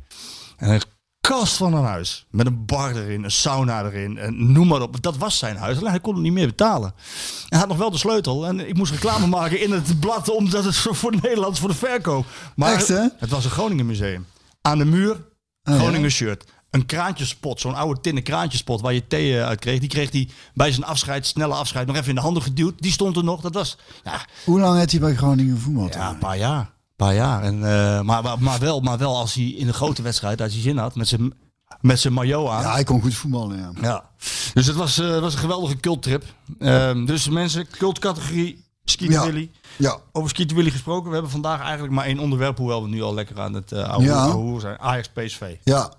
B: En een kast van een huis. Met een bar erin, een sauna erin. En noem maar op. Dat was zijn huis. Alleen hij kon het niet meer betalen. Hij had nog wel de sleutel. En ik moest reclame maken in het blad. Omdat het voor Nederlands voor de verkoop. Maar
C: Echt, hè?
B: het was een Groningen museum. Aan de muur,
C: ja?
B: Groningen shirt. Een kraantjespot, zo'n oude tinnen kraantjespot waar je thee eh, uit kreeg. Die kreeg hij bij zijn afscheid, snelle afscheid, nog even in de handen geduwd. Die stond er nog. Dat was, ja,
C: Hoe lang heeft hij bij Groningen voetbald?
B: ja, een paar jaar. Een paar jaar. En, eh, maar, maar, maar, wel, maar wel als hij in de grote wedstrijd, als hij zin had, met zijn, met zijn maillot aan.
C: Ja, hij kon goed voetballen, ja.
B: Ja. Dus het was, eh, was een geweldige culttrip. Ehm dus mensen, cultcategorie Skeeter
C: Ja.
B: Willy.
C: Ja,
B: Over Willy gesproken. We hebben vandaag eigenlijk maar één onderwerp, hoewel we nu al lekker aan het uh, oude,
C: Ja.
B: oude zijn. Ajax PSV.
C: ja.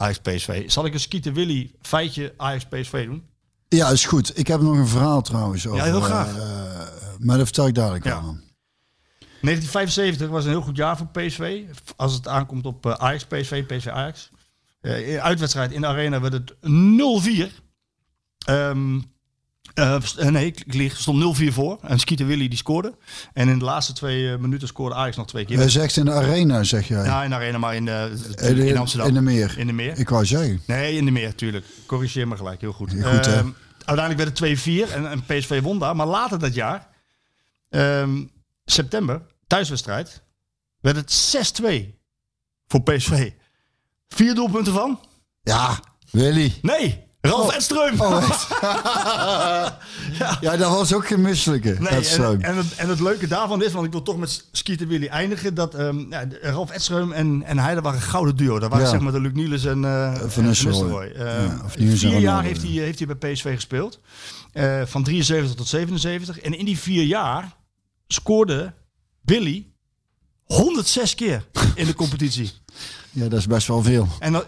B: Ajax PSV. Zal ik een Skeeter Willy feitje Ajax PSV doen?
C: Ja, is goed. Ik heb nog een verhaal trouwens over.
B: heel graag.
C: eh, maar dat vertel ik dadelijk
B: Ja.
C: wel.
B: 1975 was een heel goed jaar voor PSV. Als het aankomt op eh, Ajax, PSV, PSV Ajax. In uitwedstrijd in de arena werd het 0-4. Ehm, eh, eh, nee, ik stond 0-4 voor. En Skeeter Willy die scoorde. En in de laatste twee eh, minuten scoorde Ajax nog twee keer.
C: Jij zegt in de arena, zeg jij.
B: Ja, in de arena, maar in, eh,
C: In de-
B: in Amsterdam.
C: In de meer.
B: In de meer.
C: Ik wou zeggen.
B: Nee, in de meer, tuurlijk. Corrigeer me gelijk, heel goed.
C: Goed?
B: Ehm, uiteindelijk werd het 2-4 en, en PSV won daar. Maar later dat jaar, ehm, september, thuiswedstrijd, werd het 6-2 voor PSV. Vier doelpunten van?
C: Ja, Willy.
B: Nee, Ralf
C: Oh.
B: Edström.
C: Oh, ja, dat was ook geen misselijke.
B: Nee, en, en, het, en het leuke daarvan is, want ik wil toch met Skeeter Willy eindigen, dat ehm, ja, Ralf Edström en, en hij, dat waren een gouden duo. Dat waren
C: Ja.
B: zeg maar de Luc Niels en eh, en
C: Van Nistelrooy. En
B: vier jaar heeft hij,
C: ja.
B: heeft hij bij PSV gespeeld. Eh, van 73 tot 77. En in die vier jaar scoorde Billy 106 keer in de competitie.
C: Ja, dat is best wel veel.
B: En, dan-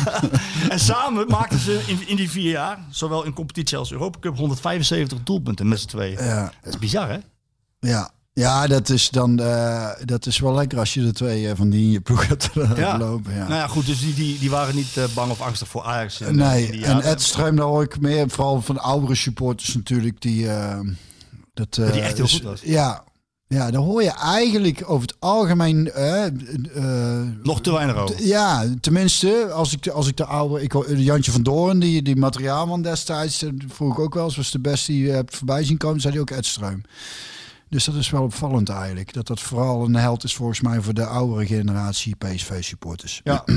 B: en samen maakten ze in, in die vier jaar, zowel in competitie als Europa Cup, 175 doelpunten met z'n tweeën.
C: Ja,
B: Dat is bizar, hè?
C: ja. Ja, dat is dan uh, dat is wel lekker als je de twee uh, van die in je ploeg hebt ja. lopen. Ja.
B: Nou ja, goed, dus die, die, die waren niet uh, bang of angstig voor Ajax.
C: In, nee, in en Ed Streum, daar hoor ik meer, vooral van de oudere supporters natuurlijk, die...
B: dat, die echt heel goed was.
C: Ja, ja, daar hoor je eigenlijk over het algemeen...
B: Nog te weinig over.
C: Ja, tenminste, als ik, als ik de oude... Ik, Jantje van Doorn, die, die materiaalman destijds, vroeg ik ook wel eens, was de beste die je hebt voorbij zien komen, zei hij ook Ed Streum. Dus dat is wel opvallend eigenlijk. Dat dat vooral een held is volgens mij voor de oudere generatie PSV-supporters.
B: Ja.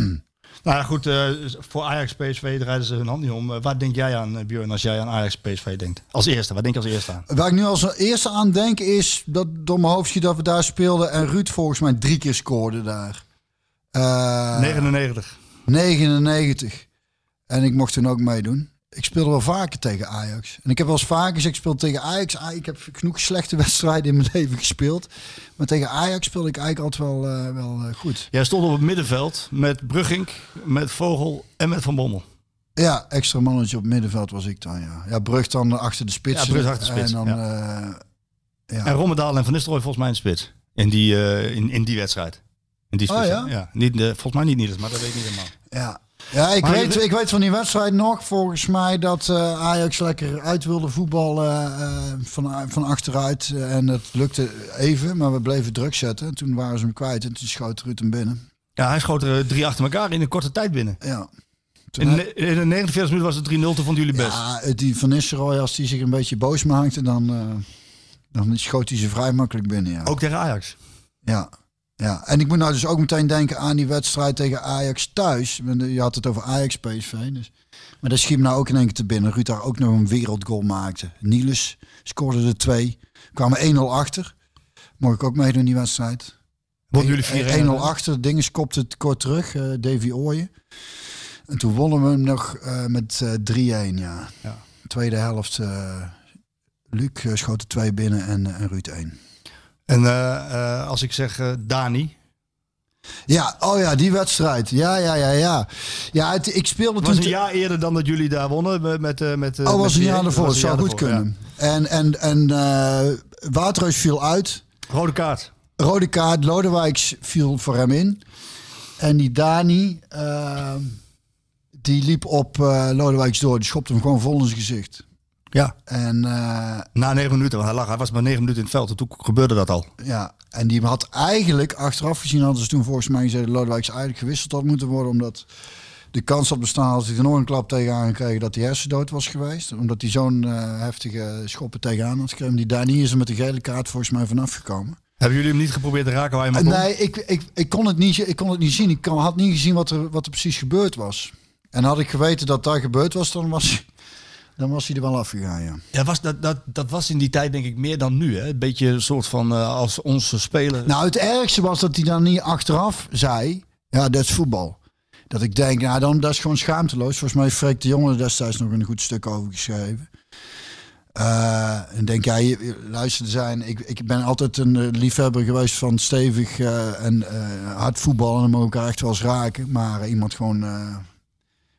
B: nou ja, goed. Uh, voor Ajax-PSV draaien ze hun hand niet om. Uh, waar denk jij aan, Björn, als jij aan Ajax-PSV denkt? Als eerste, wat denk je als eerste aan?
C: Waar ik nu als eerste aan denk is dat door mijn hoofdje dat we daar speelden en Ruud volgens mij drie keer scoorde daar.
B: Uh, 99.
C: 99. En ik mocht toen ook meedoen ik speelde wel vaker tegen Ajax. En ik heb wel eens vaker gezegd, ik speel tegen Ajax. Ah, ik heb genoeg slechte wedstrijden in mijn leven gespeeld. Maar tegen Ajax speelde ik eigenlijk altijd wel, uh, wel uh, goed.
B: Jij stond op het middenveld met Brugging, met Vogel en met Van Bommel.
C: Ja, extra mannetje op het middenveld was ik dan, ja. Ja, Brug dan achter de spits.
B: Ja, Brug achter de spits.
C: En, dan,
B: ja. Uh, ja. en Rommedaal en Van Nistelrooy volgens mij in de spits. In die, in, in die wedstrijd. In die spits, oh, ja? ja. Niet, volgens mij niet Niels, maar dat weet ik niet helemaal.
C: Ja, ja, ik weet, ik weet van die wedstrijd nog, volgens mij, dat uh, Ajax lekker uit wilde voetballen uh, van, van achteruit. En het lukte even, maar we bleven druk zetten. Toen waren ze hem kwijt en toen schoot Ruud hem binnen.
B: Ja, hij schoot er drie achter elkaar in een korte tijd binnen.
C: Ja.
B: In, in, de 49 minuten was het 3-0, toen vonden jullie best.
C: Ja, die Van Nistelrooy, als die zich een beetje boos maakte, dan, uh, dan schoot hij ze vrij makkelijk binnen. Ja.
B: Ook tegen Ajax?
C: Ja. Ja, en ik moet nou dus ook meteen denken aan die wedstrijd tegen Ajax thuis. Je had het over Ajax PSV. Dus. Maar dat schiet me nou ook in één keer te binnen. Ruud daar ook nog een wereldgoal maakte. Niels scoorde er twee. Kwamen 1-0 achter. Mocht ik ook meedoen in die wedstrijd.
B: Wonnen jullie
C: 4-1? 1-0 achter. Dingen kopte het kort terug. Uh, Davy Ooyen. En toen wonnen we hem nog uh, met uh, 3-1. Ja. ja. Tweede helft. Luc schoot er twee binnen en, en Ruud 1.
B: En uh, als ik zeg uh, Dani.
C: Ja, oh ja, die wedstrijd. Ja, ja, ja, ja. Ja, het, ik speelde
B: was
C: toen...
B: Een jaar eerder dan dat jullie daar wonnen met... met, met
C: oh, was
B: met
C: een jaar ervoor. Het zou goed kunnen. Ja. En, en, en uh, Waterhuis viel uit.
B: Rode kaart.
C: Rode kaart. Lodewijks viel voor hem in. En die Dani, die liep op Lodewijks door. Die schopte hem gewoon vol in zijn gezicht.
B: Ja.
C: En,
B: uh, Na negen minuten, want hij lag, hij was maar negen minuten in het veld. En toen gebeurde dat al.
C: Ja, en die had eigenlijk, achteraf gezien hadden ze toen volgens mij gezegd... Lodewijks eigenlijk gewisseld had moeten worden, omdat de kans op bestaan als hij er nog een klap tegenaan gekregen dat hij hersendood was geweest. Omdat hij zo'n uh, heftige schoppen tegenaan had gekregen. Die daar niet is er met de gele kaart volgens mij vanaf gekomen.
B: Hebben jullie hem niet geprobeerd te raken waar je hem
C: Nee, ik, ik, ik, kon het niet, ik kon het niet zien. Ik had niet gezien wat er, wat er precies gebeurd was. En had ik geweten dat daar gebeurd was, dan was dan was hij er wel afgegaan, ja.
B: Ja, was dat, dat, dat was in die tijd denk ik meer dan nu, hè? Een beetje een soort van uh, als onze speler.
C: Nou, het ergste was dat hij dan niet achteraf zei, ja, dat is voetbal. Dat ik denk, nou, dan, dat is gewoon schaamteloos. Volgens mij heeft Freek de Jonge destijds nog een goed stuk over geschreven. Uh, en denk jij, ja, luister zijn, ik, ik ben altijd een uh, liefhebber geweest van stevig uh, en hard voetballen. En dan mogen elkaar echt wel eens raken. Maar iemand gewoon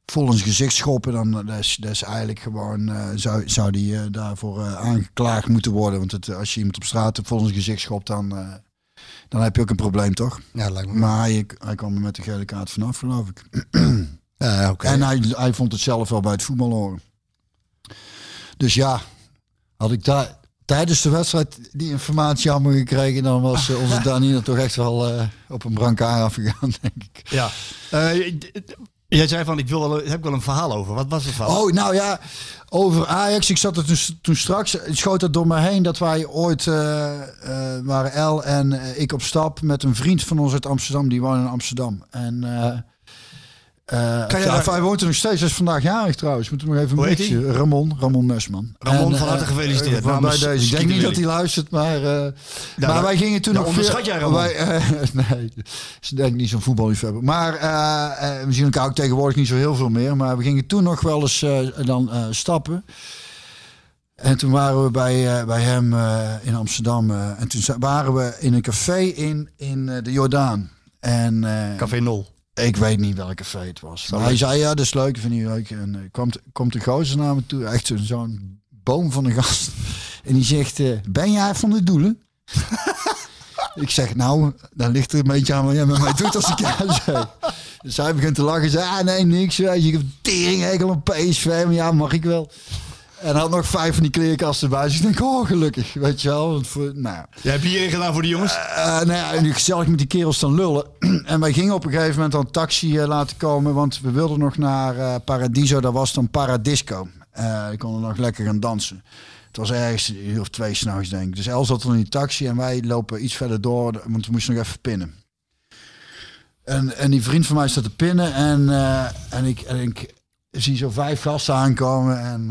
C: vol in zijn gezicht schoppen, dan dat is, dat is eigenlijk gewoon, uh, zou, zou die uh, daarvoor uh, aangeklaagd moeten worden. Want het, als je iemand op straat vol in zijn gezicht schopt, dan, dan heb je ook een probleem, toch?
B: Ja, lijkt me.
C: Maar hij, hij kwam er met de gele kaart vanaf, geloof ik.
B: ja, okay.
C: En hij, hij vond het zelf wel bij het voetbal horen. Dus ja, had ik daar tijdens de wedstrijd die informatie allemaal gekregen, dan was onze Daniel toch echt wel op een brancard afgegaan, denk ik.
B: Ja. Jij zei van, ik wil heb wel een verhaal over. Wat was het verhaal?
C: Oh, nou ja, over Ajax. Ik zat er toen, toen straks, schoot het door me heen dat wij ooit uh, uh, waren El en uh, ik op stap met een vriend van ons uit Amsterdam. Die woonde in Amsterdam. En uh, kan je ja, hij woont er nog steeds. Hij is vandaag jarig trouwens. Moeten we nog even een beetje. Ramon, Ramon Mesman.
B: Ramon, en, van harte gefeliciteerd.
C: Uh, bij deze. Ik denk niet dat hij luistert, maar, uh, maar wij gingen toen nog
B: onderschat jij Ramon?
C: Wij, nee, ze denk niet zo'n voetballiefhebber. Maar we zien elkaar ook tegenwoordig niet zo heel veel meer. Maar we gingen toen nog wel eens dan stappen. En toen waren we bij, bij hem in Amsterdam. en toen waren we in een café in, in de Jordaan. En,
B: Café Nol.
C: Ik weet niet welke feit het was. Maar hij zei, ja, dat is leuk, vind ik leuk. En uh, komt, komt de gozer naar me toe, echt zo'n boom van een gast. En die zegt, uh, ben jij van de doelen? ik zeg, nou, dan ligt er een beetje aan wat jij met mij doet als ik ja zeg. Dus hij begint te lachen. Zei, ah, nee, niks. Weet je, ik heb tering eigenlijk een PSV. Maar ja, mag ik wel. En had nog vijf van die kleerkasten bij. Dus ik denk, oh, gelukkig. Weet je wel. Want voor, nou, ja.
B: Jij hebt hierin gedaan voor die jongens?
C: Eh, nou ja, en nu gezellig met die kerels staan lullen. en wij gingen op een gegeven moment een taxi eh, laten komen. Want we wilden nog naar eh, Paradiso. Dat was dan Paradisco. Eh ik kon nog lekker gaan dansen. Het was ergens een uur of twee s'nachts, denk ik. Dus El zat er in die taxi en wij lopen iets verder door. Want we moesten nog even pinnen. En, en die vriend van mij staat te pinnen. En, en, ik, en ik zie zo vijf gasten aankomen. En,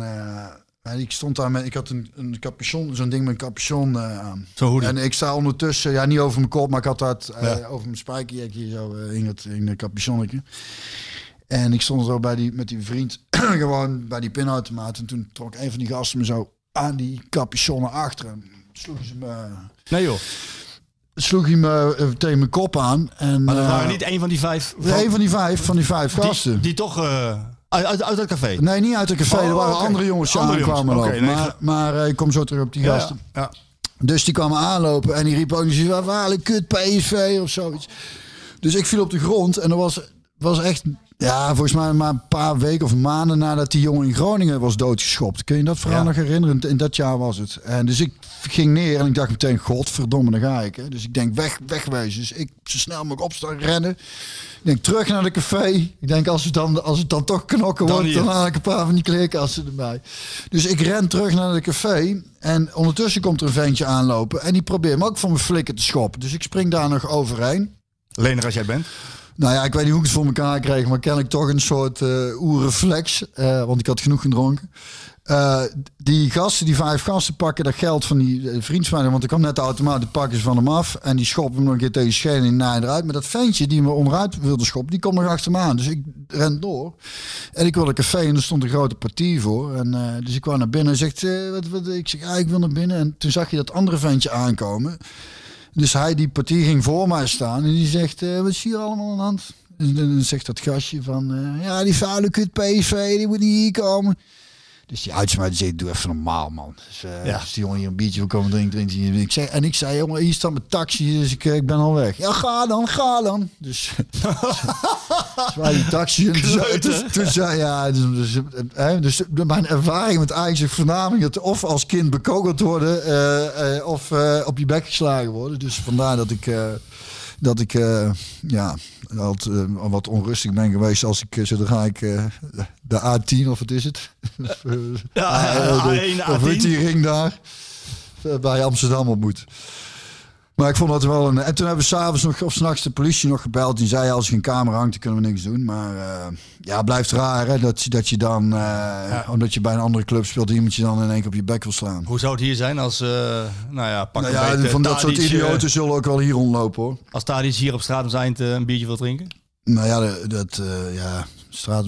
C: en ik stond daar met... Ik had een, een capuchon, zo'n ding met een capuchon eh, aan.
B: Hoodie.
C: En ik sta ondertussen, ja, niet over mijn kop, maar ik had dat eh,
B: Ja.
C: over mijn spijkerjekje zo eh, in het in de capuchonnetje. En ik stond zo bij die, met die vriend gewoon bij die pinautomaat. En toen trok een van die gasten me zo aan die capuchon naar achteren. Sloeg ze me,
B: Nee joh.
C: sloeg hij me tegen mijn kop aan. En,
B: Maar dat waren niet één van die vijf...
C: een van die vijf, van die vijf
B: die,
C: gasten.
B: die toch uit, uit, uit het café.
C: Nee, niet uit het café.
B: Oh,
C: er waren
B: oké.
C: andere jongens die aankwamen
B: nee,
C: maar maar eh, ik kom zo terug op die
B: Ja,
C: gasten.
B: ja.
C: Dus die kwamen aanlopen en die riep ook niet waar waren kut PSV of zoiets. Dus ik viel op de grond en er was, was echt, ja, volgens mij maar een paar weken of maanden nadat die jongen in Groningen was doodgeschopt. Kun je dat verhaal
B: Ja.
C: nog herinneren? In dat jaar was het. En dus ik ging neer en ik dacht meteen, godverdomme, daar ga ik. Hè. Dus ik denk, weg, wegwezen. Dus ik zo snel mogelijk opstaan, rennen. Ik denk, terug naar de café. Ik denk, als het dan, als het dan toch knokken
B: Dan
C: wordt,
B: hier.
C: dan haal ik een paar van die kleerkasten erbij. Dus ik ren terug naar de café. En ondertussen komt er een ventje aanlopen. En die probeert me ook van mijn flikken te schoppen. Dus ik spring daar nog overheen.
B: Lener als jij bent.
C: Nou ja, ik weet niet hoe ik het voor elkaar kreeg. Maar ken ik toch een soort eh oerreflex. eh, want ik had genoeg gedronken. Eh, die gasten, die vijf gasten pakken dat geld van die vriend van mij. Want ik kwam net de automaat, die pakken ze van hem af. En die schoppen hem nog een keer tegen schenen en naaien eruit. Maar dat ventje die me onderuit wilde schoppen, die komt nog achter me aan. Dus ik ren door. En ik wilde een café en er stond een grote partie voor. En, dus ik kwam naar binnen en zegt, wat, ik zeg, ah, ik wil naar binnen. En toen zag je dat andere ventje aankomen. Dus hij, die partie, ging voor mij staan. En die zegt, eh, wat is hier allemaal aan de hand? En dan zegt dat gastje van, eh, ja, die vuile kut PSV, die moet niet hier komen. Dus die uitsmijter zegt, doe even normaal, man. Dus, eh
B: Ja.
C: dus die jongen hier een biertje wil komen drinken, drinkt hij. Ik zei, en ik zei, jongen, hier staat mijn taxi, dus ik, eh, ik ben al weg. Ja, ga dan, ga dan. Dus, dus wij die taxi. En toen, zei- toen, toen zei ja, dus, dus, hè, dus mijn ervaring met Ajax is voornamelijk dat of als kind bekogeld worden eh, eh, of eh, op je bek geslagen worden. Dus vandaar dat ik, eh, dat ik eh, ja, altijd, eh, wat onrustig ben geweest als ik, eh, zodra ik de A10 of wat is het?
B: Ja,
C: Eh, de-
B: A1,
C: Of weet
B: A10.
C: die ring daar bij Amsterdam op moet. Maar ik vond dat wel een. En toen hebben we s'avonds nog of s'nachts de politie nog gebeld. Die zei: als er geen camera hangt, dan kunnen we niks doen. Maar eh, ja, blijft raar hè, dat, je- dat je dan, eh, omdat je bij een andere club speelt, iemand je dan in één keer op je bek wil slaan.
B: Hoe zou het hier zijn als, eh, nou ja, pak
C: Nou
B: een
C: ja,
B: beetje
C: van dat soort idioten zullen ook wel hier rondlopen hoor.
B: Als Tadic hier op straat om zijn een biertje wil drinken?
C: Nou ja, dat, dat ja,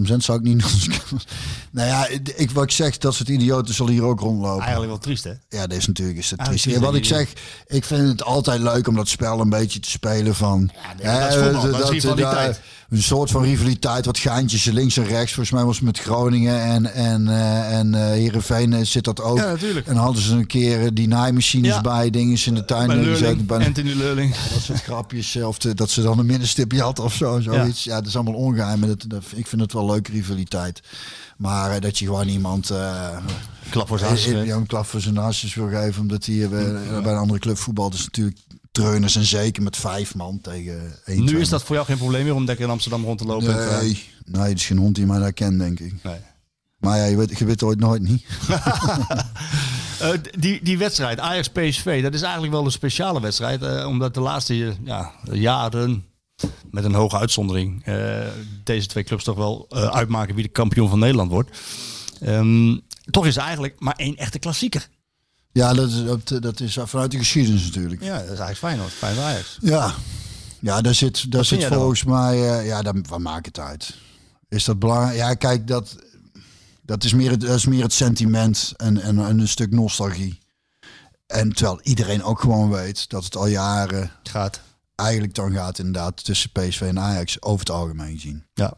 C: zend zou ik niet nou ja, ik, wat ik zeg, dat soort idioten zullen hier ook rondlopen.
B: Eigenlijk wel triest, hè?
C: Ja, dat is natuurlijk is dat
B: Ah,
C: triest. Ja, wat
B: dat
C: ik zeg, ik vind het altijd leuk om dat spel een beetje te spelen van...
B: nee, maar dat is voetbal, dat
C: daar- een soort van rivaliteit, wat geintjes links en rechts. Volgens mij was het met Groningen en, en, eh en eh Heerenveen eh, zit dat ook.
B: Ja, natuurlijk.
C: En hadden ze een keer die naaimachines
B: Ja.
C: bij, dingen in de tuin.
B: Bij
C: neergezet.
B: Leurling,
C: Bij-
B: Anthony Leurling.
C: dat soort grapjes. Of de- dat ze dan een middenstipje had of zo. Zoiets. Ja. dat is allemaal ongeheim. maar Dat, dat, ik vind het wel leuke rivaliteit. Maar eh, dat je gewoon iemand... eh
B: Klap voor zijn hartstikke.
C: ja, een klap voor zijn hartjes wil geven. Omdat hij bij, bij een andere club voetbalt. is natuurlijk treuners en zeker met vijf man tegen één.
B: Nu is dat voor jou geen probleem meer om lekker in Amsterdam rond te lopen. en te-
C: Nee, nee, het is geen hond die mij daar kent, denk ik.
B: nee.
C: Maar ja, je weet, je weet ooit nooit niet.
B: Eh, die, die wedstrijd, Ajax-PSV, dat is eigenlijk wel een speciale wedstrijd. eh, omdat de laatste ja, jaren, met een hoge uitzondering, eh, deze twee clubs toch wel uitmaken wie de kampioen van Nederland wordt. Ehm, toch is er eigenlijk maar één echte klassieker.
C: Ja, dat is, dat, dat is vanuit de geschiedenis natuurlijk.
B: Ja, dat is eigenlijk Feyenoord, Feyenoord Ajax.
C: Ja, ja daar zit, daar zit
B: dan?
C: volgens mij... eh, ja, dan, wat maakt het uit? Is dat belangrijk? Ja, kijk, dat, dat, is, meer het, dat is meer het sentiment en, en, en een stuk nostalgie. En terwijl iedereen ook gewoon weet dat het al jaren
B: Gaat.
C: eigenlijk dan gaat inderdaad tussen PSV en Ajax over het algemeen gezien.
B: Ja.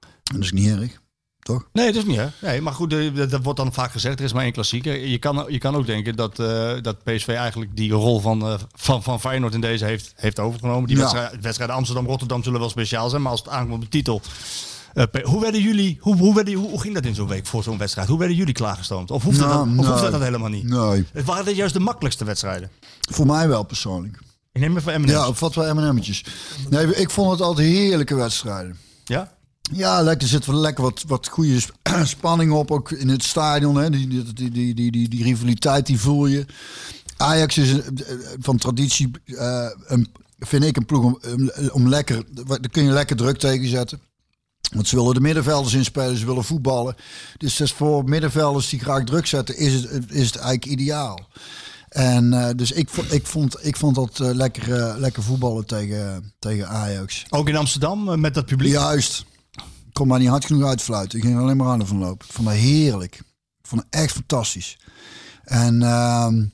C: En dat is niet erg. Toch?
B: Nee, dat is niet hè. Nee, maar goed, dat, wordt dan vaak gezegd. Er is maar één klassieker. Je kan, je kan ook denken dat, eh, dat PSV eigenlijk die rol van, eh, van, van Feyenoord in deze heeft, heeft overgenomen. Die
C: Ja.
B: wedstrijd, wedstrijden Amsterdam-Rotterdam zullen wel speciaal zijn. Maar als het aankomt op de titel. eh, hoe, werden jullie, hoe, hoe, werden, hoe, hoe ging dat in zo'n week voor zo'n wedstrijd? Hoe werden jullie klaargestoomd? Of hoefde,
C: Nou,
B: dat, of dat helemaal niet?
C: Nee,
B: Het waren dit juist de makkelijkste wedstrijden.
C: voor mij wel persoonlijk.
B: Ik neem even M&M's.
C: Ja, wat wel M&M'tjes. Nee, ik vond het altijd heerlijke wedstrijden.
B: Ja?
C: Ja, lekker, er zit wel lekker wat, wat goede sp- spanning op, ook in het stadion. Hè. Die, die, die, die, die, die, rivaliteit, die voel je. Ajax is een- eh, van traditie, eh, een, vind ik, een ploeg om, om, lekker... Daar kun je lekker druk tegen zetten. Want ze willen de middenvelders inspelen, ze willen voetballen. Dus is voor middenvelders die graag druk zetten, is het, is het eigenlijk ideaal. En eh, dus ik, ik, vond, ik vond dat eh, lekker, eh, lekker voetballen tegen, tegen Ajax.
B: Ook in Amsterdam eh, met dat publiek?
C: Juist. Maar niet hard genoeg uitfluiten. Ik ging alleen maar aan van lopen. Ik vond het heerlijk. Ik vond het echt fantastisch. En ehm,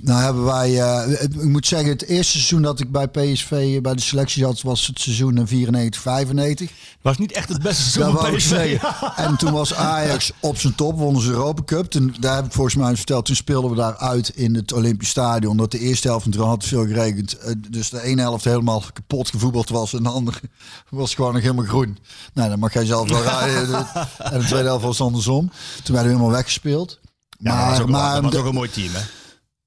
C: nou hebben wij, eh, ik moet zeggen, het eerste seizoen dat ik bij PSV eh, bij de selectie zat, was het seizoen 94, 95.
B: was niet echt het beste seizoen van PSV.
C: En toen was Ajax op zijn top, wonnen ze de Europa Cup. Toen, daar heb ik volgens mij verteld, toen speelden we daar uit in het Olympisch Stadion. Dat de eerste helft, en toen had veel geregend. eh, Dus de ene helft helemaal kapot gevoetbald was en de andere was gewoon nog helemaal groen. Nou, dan mag jij zelf wel rijden. En de tweede helft was andersom. Toen werden we helemaal weggespeeld.
B: Ja,
C: maar
B: dat was ook,
C: maar
B: dat was ook een mooi team, hè?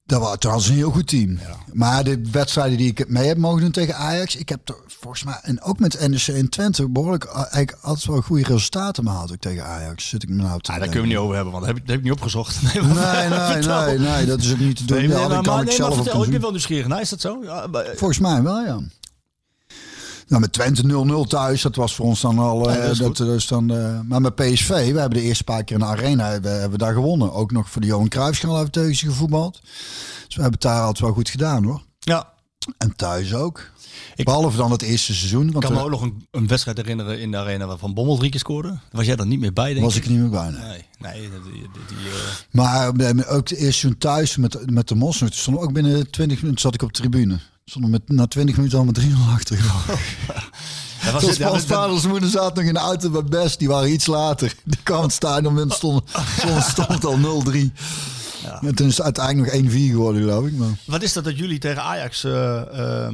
C: Dat was trouwens een heel goed team. Maar de wedstrijden die ik mee heb mogen doen tegen Ajax, ik heb er volgens mij, en ook met NEC en Twente, behoorlijk eh, eigenlijk altijd wel goede resultaten behaald ook tegen Ajax. Zit ik me nou te
B: Ah, daar kunnen we niet over hebben, want dat heb ik, dat heb ik niet opgezocht. Nee, maar-
C: Nee, nee, nee, nee, dat is ook niet te doen.
B: Nee, nee, maar,
C: kan
B: maar,
C: ik
B: maar
C: zelf
B: vertel, ik ben wel nieuwsgierig. Nou, is dat zo? Ja, maar-
C: Volgens mij wel, ja. Nou, met Twente 0-0 thuis, dat was voor ons dan al... eh,
B: Ja, dat is
C: dan, eh, maar met PSV, we hebben de eerste paar keer in de arena hebben, hebben we daar gewonnen. Ook nog voor de Johan Cruijffschaal hebben we tegen ze gevoetbald. Dus we hebben het daar altijd wel goed gedaan, hoor.
B: ja,
C: En thuis ook.
B: Ik-
C: Behalve dan het eerste seizoen.
B: ik
C: Want
B: kan me
C: daar
B: ook nog een, een wedstrijd herinneren in de arena waarvan Bommel drie keer scoorde. Was jij er niet meer bij, denk
C: was
B: ik?
C: ik niet meer bij. nee.
B: Nee, nee die, die, die, eh,
C: Maar eh, ook het eerste seizoen thuis met, met de Mos. Toen stond ook binnen 20 minuten zat ik op de tribune. Stonden met, na 20 minuten al met 3-0 achter.
B: dat was
C: Toen
B: het, ja,
C: Frans
B: dat-
C: vader en moeder zaten nog in de auto met Best. Die waren iets later. Die kwamen het stadion en stond, stond, stond het al 0-3. En toen is het uiteindelijk nog 1-4 geworden, geloof ik. Maar.
B: Wat is dat dat jullie tegen Ajax... eh, eh,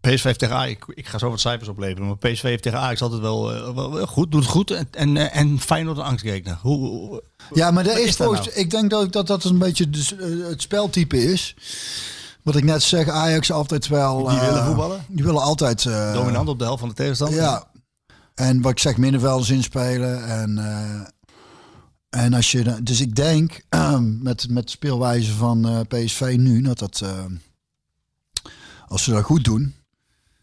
B: PSV heeft tegen Ajax... Ik, ik ga zo wat cijfers opleveren. Maar PSV heeft tegen Ajax altijd wel, eh, wel, wel goed. Doet het goed. En, en, eh, en Feyenoord een angstgekner. Hoe, hoe-
C: Ja, maar dat
B: Wat
C: is
B: nou?
C: ik denk dat dat, dat een beetje dus, het speltype is. Wat ik net zeg, Ajax altijd wel...
B: Die
C: eh,
B: willen voetballen?
C: Die willen altijd... eh,
B: dominant op de helft van de tegenstander?
C: Ja. En wat ik zeg, middenvelders inspelen. En, eh, en als je... Dus ik denk, met, met de speelwijze van eh, PSV nu, dat dat... eh, als ze dat goed doen...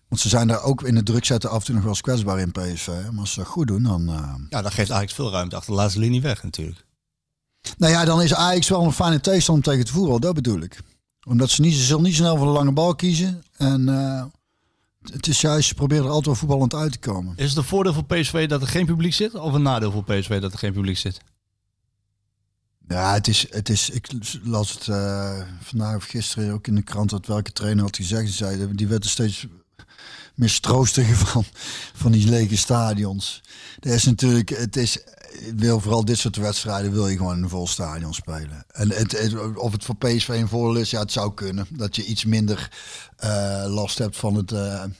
C: Want ze zijn daar ook in het druk zetten af en toe nog wel eens kwetsbaar in PSV. Maar als ze dat goed doen, dan... eh,
B: Ja, dat geeft Ajax veel ruimte achter de laatste linie weg natuurlijk.
C: Nou ja, dan is Ajax wel een fijne tegenstander tegen het voetbal. Dat bedoel ik. Omdat ze niet, ze zullen niet snel voor de lange bal kiezen. En eh, het is juist, ze proberen er altijd wel voetballend uit te komen.
B: Is het een voordeel voor PSV dat er geen publiek zit? Of een nadeel voor PSV dat er geen publiek zit?
C: Ja, het is, het is ik las het eh, vandaag of gisteren ook in de krant dat welke trainer had gezegd. Zei, die werd er steeds mistroostiger van, van die lege stadions. Er is natuurlijk, het is, wil vooral dit soort wedstrijden wil je gewoon in een vol stadion spelen. En het, het- of het voor PSV een voordeel is, ja, het zou kunnen. Dat je iets minder eh, last hebt van het, eh, het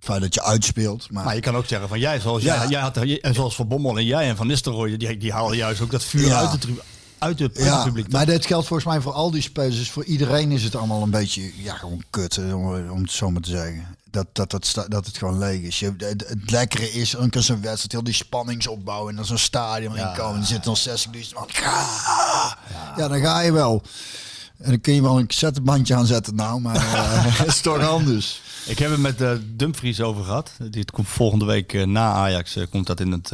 C: feit dat je uitspeelt. Maar,
B: Maar je kan ook zeggen van jij, zoals,
C: Ja.
B: jij, jij had, en zoals Van Bommel en jij en Van Nistelrooy, die, die halen juist ook dat vuur
C: Ja.
B: uit, de, uit, het
C: Ja,
B: publiek.
C: maar dit geldt volgens mij voor al die spelers. Dus voor iedereen is het allemaal een beetje, ja, gewoon kut, hè, om, om het zo maar te zeggen. Dat, dat, dat, dat het gewoon leeg is. Je, het, het lekkere is, dan kan zo'n wedstrijd, heel die spanningsopbouw en dan zo'n stadion inkomen. En er zitten dan 60.000 man. Ja, ja, dan ga je wel. En dan kun je wel een cassettebandje aanzetten nou, maar eh, het is toch anders.
B: Ik heb het met eh Dumfries over gehad. Die komt volgende week eh, na Ajax komt dat in het,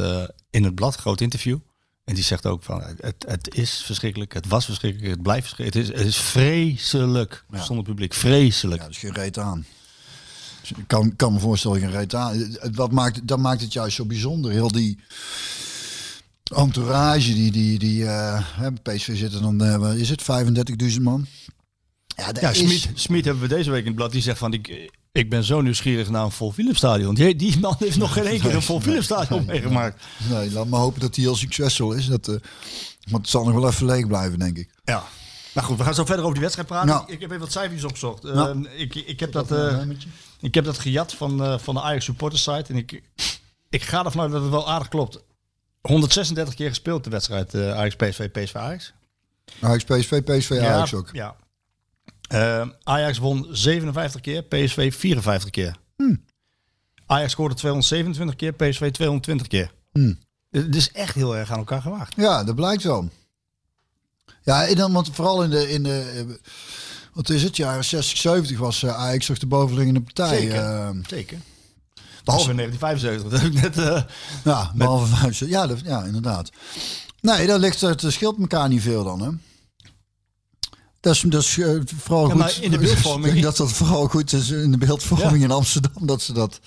B: in het blad, groot interview. En die zegt ook van het, het is verschrikkelijk, het was verschrikkelijk, het blijft verschrikkelijk. Het is, het is vreselijk zonder publiek, vreselijk.
C: Ja, dus geen reet aan. Ik kan, kan me voorstellen, geen reet aan. Wat maakt, dat maakt het juist zo bijzonder. Heel die entourage, die, die, die eh, PSV zitten dan, eh, is het 35.000 man? Ja,
B: Ja,
C: is...
B: Smit, Smit hebben we deze week in het blad. Die zegt van, ik, Ik ben zo nieuwsgierig naar een vol Philips stadion. Die, die man heeft nog geen één keer een vol Philips stadion meegemaakt.
C: Nee, laat maar hopen dat hij heel succesvol is. Dat, eh, want het zal nog wel even leeg blijven, denk ik.
B: Ja. Nou goed, we gaan zo verder over die wedstrijd praten.
C: Nou.
B: Ik, ik heb even wat cijfers opgezocht.
C: Nou.
B: Eh, ik, ik, heb dat, ik heb dat gejat van, eh, van de Ajax supporters site. En ik, ik ga ervan uit dat het wel aardig klopt. 136 keer gespeeld de wedstrijd eh, Ajax PSV PSV Ajax.
C: Ajax, PSV, PSV, Ajax ook.
B: Ja. Eh, Ajax won 57 keer, PSV 54 keer.
C: Hmm.
B: Ajax scoorde 227 keer, PSV 220 keer.
C: Hmm.
B: Het is echt heel erg aan elkaar gewaagd.
C: Ja, dat blijkt wel. Ja, en dan, want vooral in de, in de wat is het, jaren 60, 70 was eh, Ajax toch de bovenliggende partij.
B: Zeker.
C: eh,
B: Zeker. Behalve in 1975. Dat heb ik net... eh,
C: ja, behalve vijf. Ja, dat, ja, inderdaad. Nee, dat ligt, het scheelt elkaar niet veel dan, hè. Dat is, dat is eh, vooral
B: Ja,
C: goed.
B: maar in de beeldvorming-
C: Ik denk dat dat vooral goed is in de beeldvorming in Amsterdam. Dat ze dat,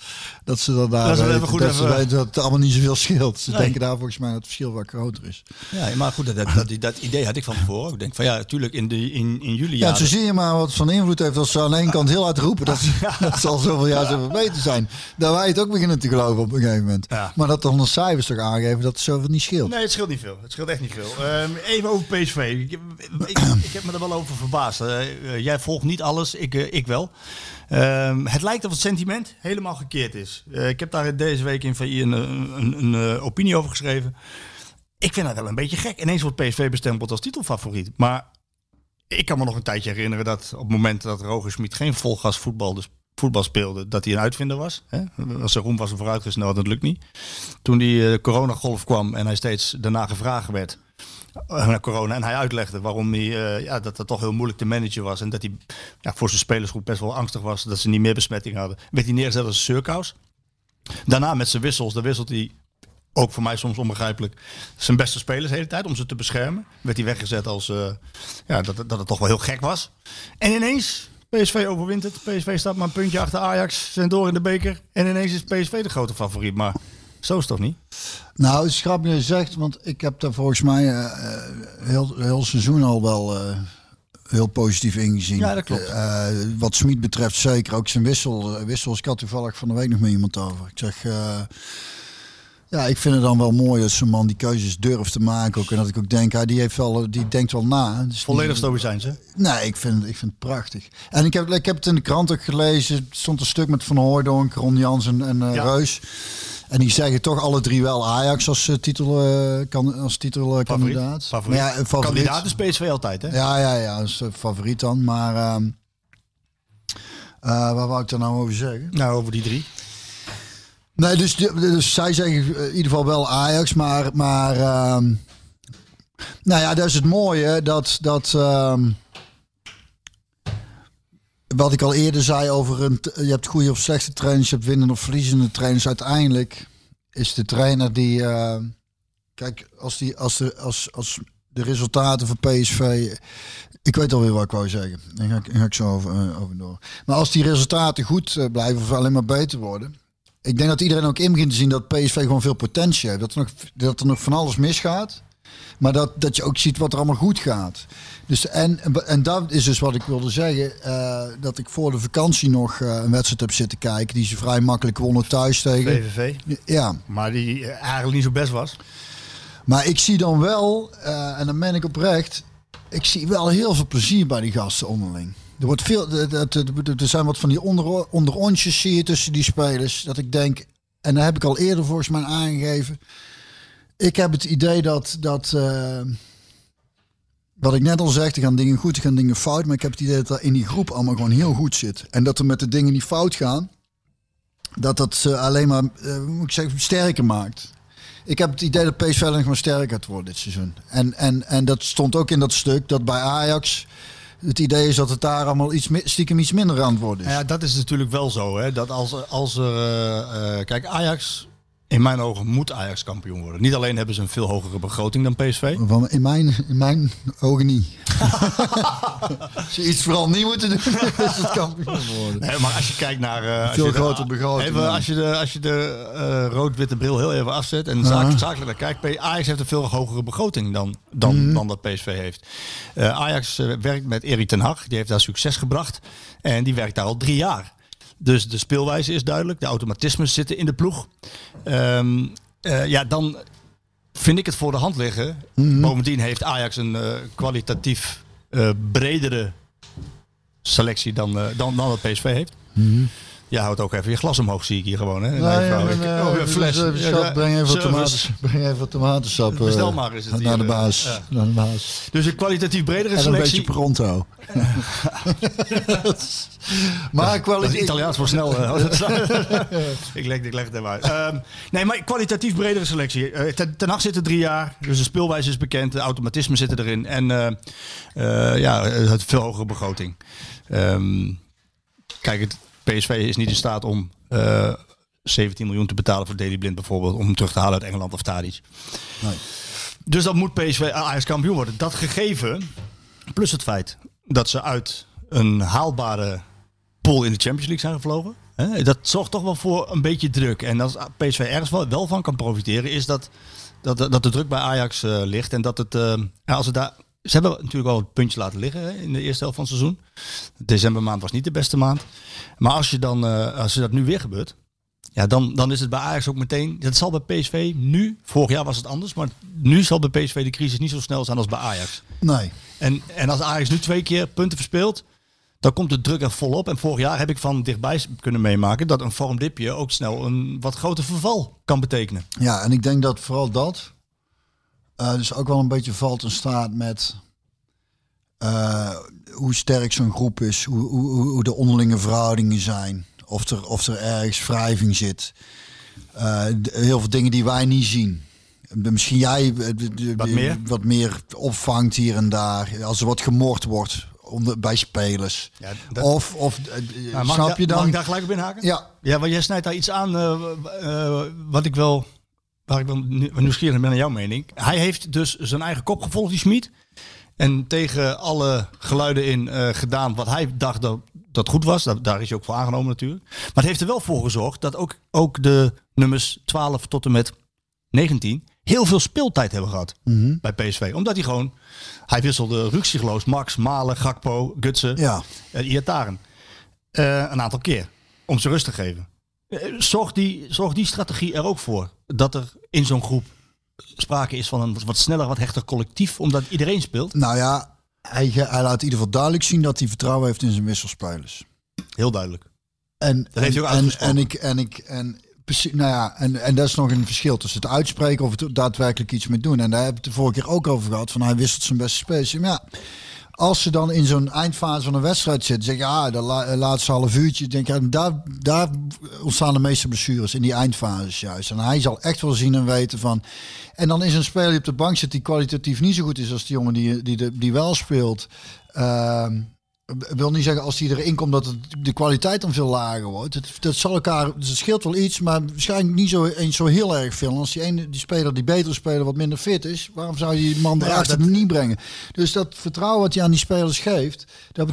C: dat ze dat daar
B: Dat
C: weten,
B: even goed
C: dat, ze dat het allemaal niet zoveel scheelt. Ze
B: Nee.
C: denken daar volgens mij dat het verschil wat groter is.
B: Ja, maar goed, dat, dat, idee had ik van tevoren. Ik denk van ja, natuurlijk in, de, in, in juli
C: Ja, zo zie je maar wat van invloed heeft als ze aan de ene kant heel hard roepen. Dat, dat zal zoveel jaar zoveel beter zijn. Dat wij het ook beginnen te geloven op een gegeven moment. Maar dat dan de cijfers toch aangeven dat het zoveel niet scheelt.
B: Nee, het scheelt niet veel. Het scheelt echt niet veel. Ehm, even over PSV. Ik, ik, ik heb me er wel over verbaasd. Eh, eh, jij volgt niet alles, ik, eh, ik wel. Ehm, het lijkt of het sentiment helemaal gekeerd is. Ik heb daar deze week in VI een, een, een, opinie over geschreven. Ik vind dat wel een beetje gek. Ineens wordt PSV bestempeld als titelfavoriet. Maar ik kan me nog een tijdje herinneren dat op het moment dat Roger geen volgas voetbal, dus voetbal speelde, dat hij een uitvinder was. Hè? Als er roem was hem vooruitgesneld, dat lukt niet. Toen die eh, coronagolf kwam en hij steeds daarna gevraagd werd naar corona en hij uitlegde waarom hij, eh, ja, dat dat toch heel moeilijk te managen was en dat hij ja, voor zijn spelersgroep best wel angstig was dat ze niet meer besmetting hadden, werd hij neergezet als een surkous. Daarna met zijn wissels, daar wisselt hij ook voor mij soms onbegrijpelijk zijn beste spelers de hele tijd om ze te beschermen. Werd hij weggezet als eh, ja, dat, dat het toch wel heel gek was. En ineens, PSV overwint het. PSV staat maar een puntje achter Ajax, zijn door in de beker. En ineens is PSV de grote favoriet. Maar zo is het toch niet?
C: Nou, het is grappig dat je zegt, want ik heb daar volgens mij eh, eh, heel, heel seizoen al wel eh, heel positief ingezien.
B: Ja, dat klopt.
C: Wat Smit betreft zeker, ook zijn wissel, wissels. Ik had toevallig van de week nog met iemand over. Ik zeg, ja, ik vind het dan wel mooi als zo'n man die keuzes durft te maken. Ook, en dat ik ook denk, hij die, heeft wel, die denkt wel na. Dus
B: Volledig
C: die-
B: stoïcijns, hè?
C: Nee, ik vind, ik vind het prachtig. En ik heb, ik heb het in de krant ook gelezen. Er stond een stuk met Van Hooijdonk, Ron Jans en, en
B: Ja.
C: Reus. En die zeggen toch alle drie wel Ajax als uh, titel, eh, kan, als titelkandidaat.
B: Favoriet.
C: Ja, een favoriet.
B: Kandidaat is PSV altijd, hè?
C: Ja, ja, ja, dat is favoriet dan. Maar ehm eh, waar wou ik daar nou over zeggen?
B: Nou, over die drie.
C: Nee, dus, dus zij zeggen in ieder geval wel Ajax, maar, maar ehm, nou ja, dat is het mooie dat, dat ehm, wat ik al eerder zei over een, je hebt goede of slechte trainers, je hebt winnende of verliezende trainers. Uiteindelijk is de trainer die, eh, kijk, als, die, als, de, als, als de resultaten van PSV, ik weet alweer wat ik wou zeggen, daar ga ik, ga ik zo over, eh, over door. Maar als die resultaten goed eh, blijven of alleen maar beter worden, ik denk dat iedereen ook in begint te zien dat PSV gewoon veel potentie heeft. Dat er nog, dat er nog van alles misgaat. Maar dat, dat je ook ziet wat er allemaal goed gaat. Dus, en, en dat is dus wat ik wilde zeggen. eh, dat ik voor de vakantie nog eh, een wedstrijd heb zitten kijken. Die ze vrij makkelijk wonnen thuis tegen.
B: VVV.
C: Ja,
B: Maar die eh, eigenlijk niet zo best was.
C: maar ik zie dan wel, en dan ben ik oprecht. Ik zie wel heel veel plezier bij die gasten onderling. Er, wordt veel, er zijn wat van die onder, onderontjes zie je tussen die spelers. Dat ik denk, en daar heb ik al eerder volgens mij aangegeven. Ik heb het idee dat, dat eh, wat ik net al zeg, er gaan dingen goed, er gaan dingen fout. Maar ik heb het idee dat dat in die groep allemaal gewoon heel goed zit. En dat er met de dingen die fout gaan, dat dat ze alleen maar, eh, moet ik zeggen, sterker maakt. Ik heb het idee dat PSV nog maar sterker gaat worden dit seizoen. En, en, en dat stond ook in dat stuk dat bij Ajax het idee is dat het daar allemaal iets, stiekem iets minder aan het worden is.
B: Ja, dat is natuurlijk wel zo. Hè? Dat als, als er. eh, kijk, Ajax. In mijn ogen moet Ajax kampioen worden. Niet alleen hebben ze een veel hogere begroting dan PSV.
C: Van, in, mijn, in mijn ogen niet. Als je iets vooral niet moet doen, is het kampioen worden.
B: Nee, maar als je kijkt naar. eh, als
C: Veel
B: je de-
C: begroting,
B: Even, als je de, als je de eh, rood-witte bril heel even afzet en zaak, zakelijk naar kijkt. Ajax heeft een veel hogere begroting dan, dan,
C: Mhm.
B: dan dat PSV heeft. Eh, Ajax werkt met Erik ten Hag. Die heeft daar succes gebracht. En die werkt daar al drie jaar. Dus de speelwijze is duidelijk. De automatismes zitten in de ploeg. Ehm, eh, ja, dan vind ik het voor de hand liggen. Bovendien heeft Ajax een eh, kwalitatief eh, bredere selectie dan, dan, dan wat PSV heeft. Ja, houdt ook even je glas omhoog, zie ik hier gewoon. Hè?
C: Ja, maar,
B: oh,
C: eh,
B: een fles.
C: dus, eh,
B: Ja,
C: schat,
B: ja,
C: breng even tomaten, breng even tomatensap. eh,
B: Bestel maar is het
C: Naar de
B: eh,
C: baas.
B: ja.
C: Naar de baas.
B: Dus een kwalitatief bredere
C: En een
B: selectie.
C: beetje pronto. maar
B: Dat
C: kwaliteit...
B: is Italiaans voor snel. eh, ik, leg, ik leg het even uit. Ehm, nee, maar kwalitatief bredere selectie. Eh, ten, ten Hag zit er drie jaar. Dus de speelwijze is bekend. De automatismen zitten erin. En eh, eh, ja, het veel hogere begroting. Ehm, kijk, het PSV is niet in staat om eh 17 miljoen te betalen voor Daily Blind bijvoorbeeld. Om hem terug te halen uit Engeland of Tadic.
C: Nee.
B: Dus dan moet PSV Ajax kampioen worden. Dat gegeven, plus het feit dat ze uit een haalbare pool in de Champions League zijn gevlogen. Hè, dat zorgt toch wel voor een beetje druk. En als PSV ergens wel, wel van kan profiteren, is dat, dat, dat de druk bij Ajax eh, ligt. En dat het, eh, als het daar, ze hebben natuurlijk wel een puntje laten liggen hè, in de eerste helft van het seizoen. Decembermaand was niet de beste maand. Maar als, je dan, eh, als dat nu weer gebeurt, ja, dan, dan is het bij Ajax ook meteen. Dat zal bij PSV nu, vorig jaar was het anders, maar nu zal bij PSV de crisis niet zo snel zijn als bij Ajax.
C: Nee.
B: En, en als Ajax nu twee keer punten verspeelt, dan komt de druk er volop. En vorig jaar heb ik van dichtbij kunnen meemaken dat een vormdipje ook snel een wat groter verval kan betekenen.
C: Ja, en ik denk dat vooral dat eh, dus ook wel een beetje valt in staat met eh, hoe sterk zo'n groep is, hoe, hoe, hoe- de onderlinge verhoudingen zijn, of er, of er ergens wrijving zit. Eh, heel veel dingen die wij niet zien. Misschien jij
B: Wat meer?
C: wat meer opvangt hier en daar. Als er wat gemord wordt onder, bij spelers.
B: Ja, dat-
C: Of, of
B: mag
C: snap je
B: da- Mag
C: dan?
B: ik daar gelijk op inhaken?
C: Ja,
B: Ja, want jij snijdt daar iets aan wat ik wel, waar ik wel nu- nieuwsgierig ben naar jouw mening. Hij heeft dus zijn eigen kop gevolgd, die Schmid. En tegen alle geluiden in eh, gedaan wat hij dacht dat, dat goed was. Daar, daar is hij ook voor aangenomen natuurlijk. Maar het heeft er wel voor gezorgd dat ook, ook de nummers 12 tot en met 19 heel veel speeltijd hebben gehad bij PSV. Omdat hij gewoon, hij wisselde ruksigloos Max, Malen, Gakpo, Gutsen
C: ja.
B: en Iataren. Eh, een aantal keer. Om ze rust te geven. Eh, Zorgt die, zorgt die strategie er ook voor dat er in zo'n groep sprake is van een wat sneller, wat hechter collectief, omdat iedereen speelt?
C: Nou ja, hij, hij laat in ieder geval duidelijk zien dat hij vertrouwen heeft in zijn wisselspelers.
B: Heel duidelijk.
C: En,
B: Dat heeft hij ook
C: en, en, en ik en ik en precies, nou ja, en, en dat is nog een verschil tussen het uitspreken of het daadwerkelijk iets mee doen. En daar heb ik het de vorige keer ook over gehad. Van hij wisselt zijn beste spelers. Maar ja, als ze dan in zo'n eindfase van een wedstrijd zitten, zeg je ja, de la- laatste half uurtje, denk ik, ja, daar, daar ontstaan de meeste blessures in die eindfases juist. En hij zal echt wel zien en weten van. En dan is een speler die op de bank zit die kwalitatief niet zo goed is als die jongen die, die, die wel speelt. Ehm, wil niet zeggen als die erin komt dat het, de kwaliteit dan veel lager wordt. Het, dat zal elkaar, dus het scheelt wel iets, maar waarschijnlijk niet zo, eens zo heel erg veel. Als die ene, die speler, die betere speler, wat minder fit is, waarom zou je die man
B: ja,
C: erachter
B: dat-
C: niet brengen? Dus dat vertrouwen wat hij aan die spelers geeft, dat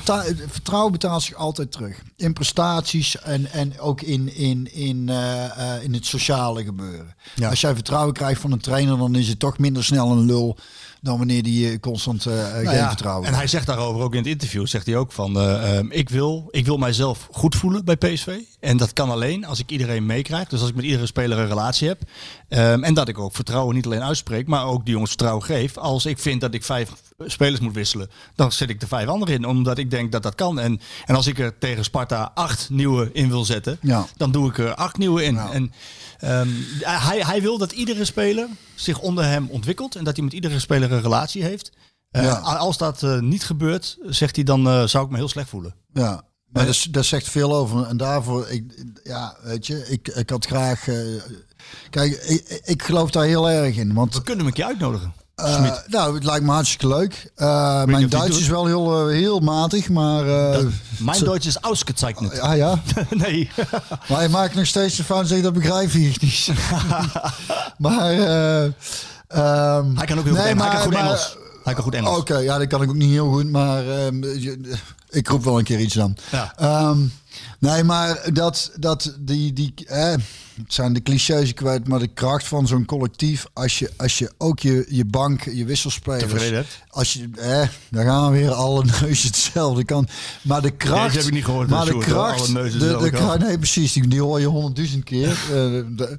C: vertrouwen betaalt zich altijd terug. In prestaties en, en ook in, in, in, eh, eh, in het sociale gebeuren.
B: Ja.
C: Als jij vertrouwen krijgt van een trainer, dan is het toch minder snel een lul dan wanneer die eh, constant eh, geen
B: Nou ja,
C: vertrouwen
B: En hij zegt daarover ook in het interview, zegt hij ook van, eh, ehm, ik, wil, ik wil mijzelf goed voelen bij PSV. En dat kan alleen als ik iedereen meekrijg. Dus als ik met iedere speler een relatie heb. Ehm, en dat ik ook vertrouwen niet alleen uitspreek, maar ook die jongens vertrouwen geef. Als ik vind dat ik vijf spelers moet wisselen, dan zet ik er vijf anderen in. Omdat ik denk dat dat kan. En, en als ik er tegen Sparta acht nieuwe in wil zetten,
C: Ja.
B: dan doe ik er acht nieuwe in.
C: Ja.
B: En ehm, hij, hij wil dat iedere speler zich onder hem ontwikkelt. En dat hij met iedere speler een relatie heeft. Eh. Als dat eh, niet gebeurt, zegt hij, dan eh, zou ik me heel slecht voelen.
C: Ja, maar dat, dat zegt veel over. En daarvoor, ik, ja, weet je, ik, ik had graag. eh, kijk, ik, ik geloof daar heel erg in. Want
B: We kunnen hem een keer uitnodigen.
C: eh, nou, het lijkt me hartstikke leuk. Eh, mijn Duits is wel heel, heel matig, maar.
B: Mijn Duits is ausgezeichnet.
C: Ah ja,
B: nee.
C: maar je maakt nog steeds de fout dat begrijp ik niet. maar. eh, ehm,
B: Hij kan ook heel goed,
C: nee,
B: Engels. hij kan goed
C: maar-
B: Engels. Hij kan goed Engels.
C: Oké, ja, dat kan ik ook niet heel goed, maar ehm, je- ik roep wel een keer iets dan.
B: Ja.
C: Ehm, nee, maar dat, dat die, die, eh, het zijn de clichés kwijt, maar de kracht van zo'n collectief, als je, als je ook je, je bank, je wisselspelers,
B: Tevreden
C: als je, eh, dan gaan we weer alle neuzen hetzelfde kan. Maar de kracht,
B: Deze heb ik niet gehoord,
C: maar de kracht,
B: Alle neuzen
C: de, de,
B: kant.
C: kracht- nee precies, die, die hoor je honderdduizend keer. De-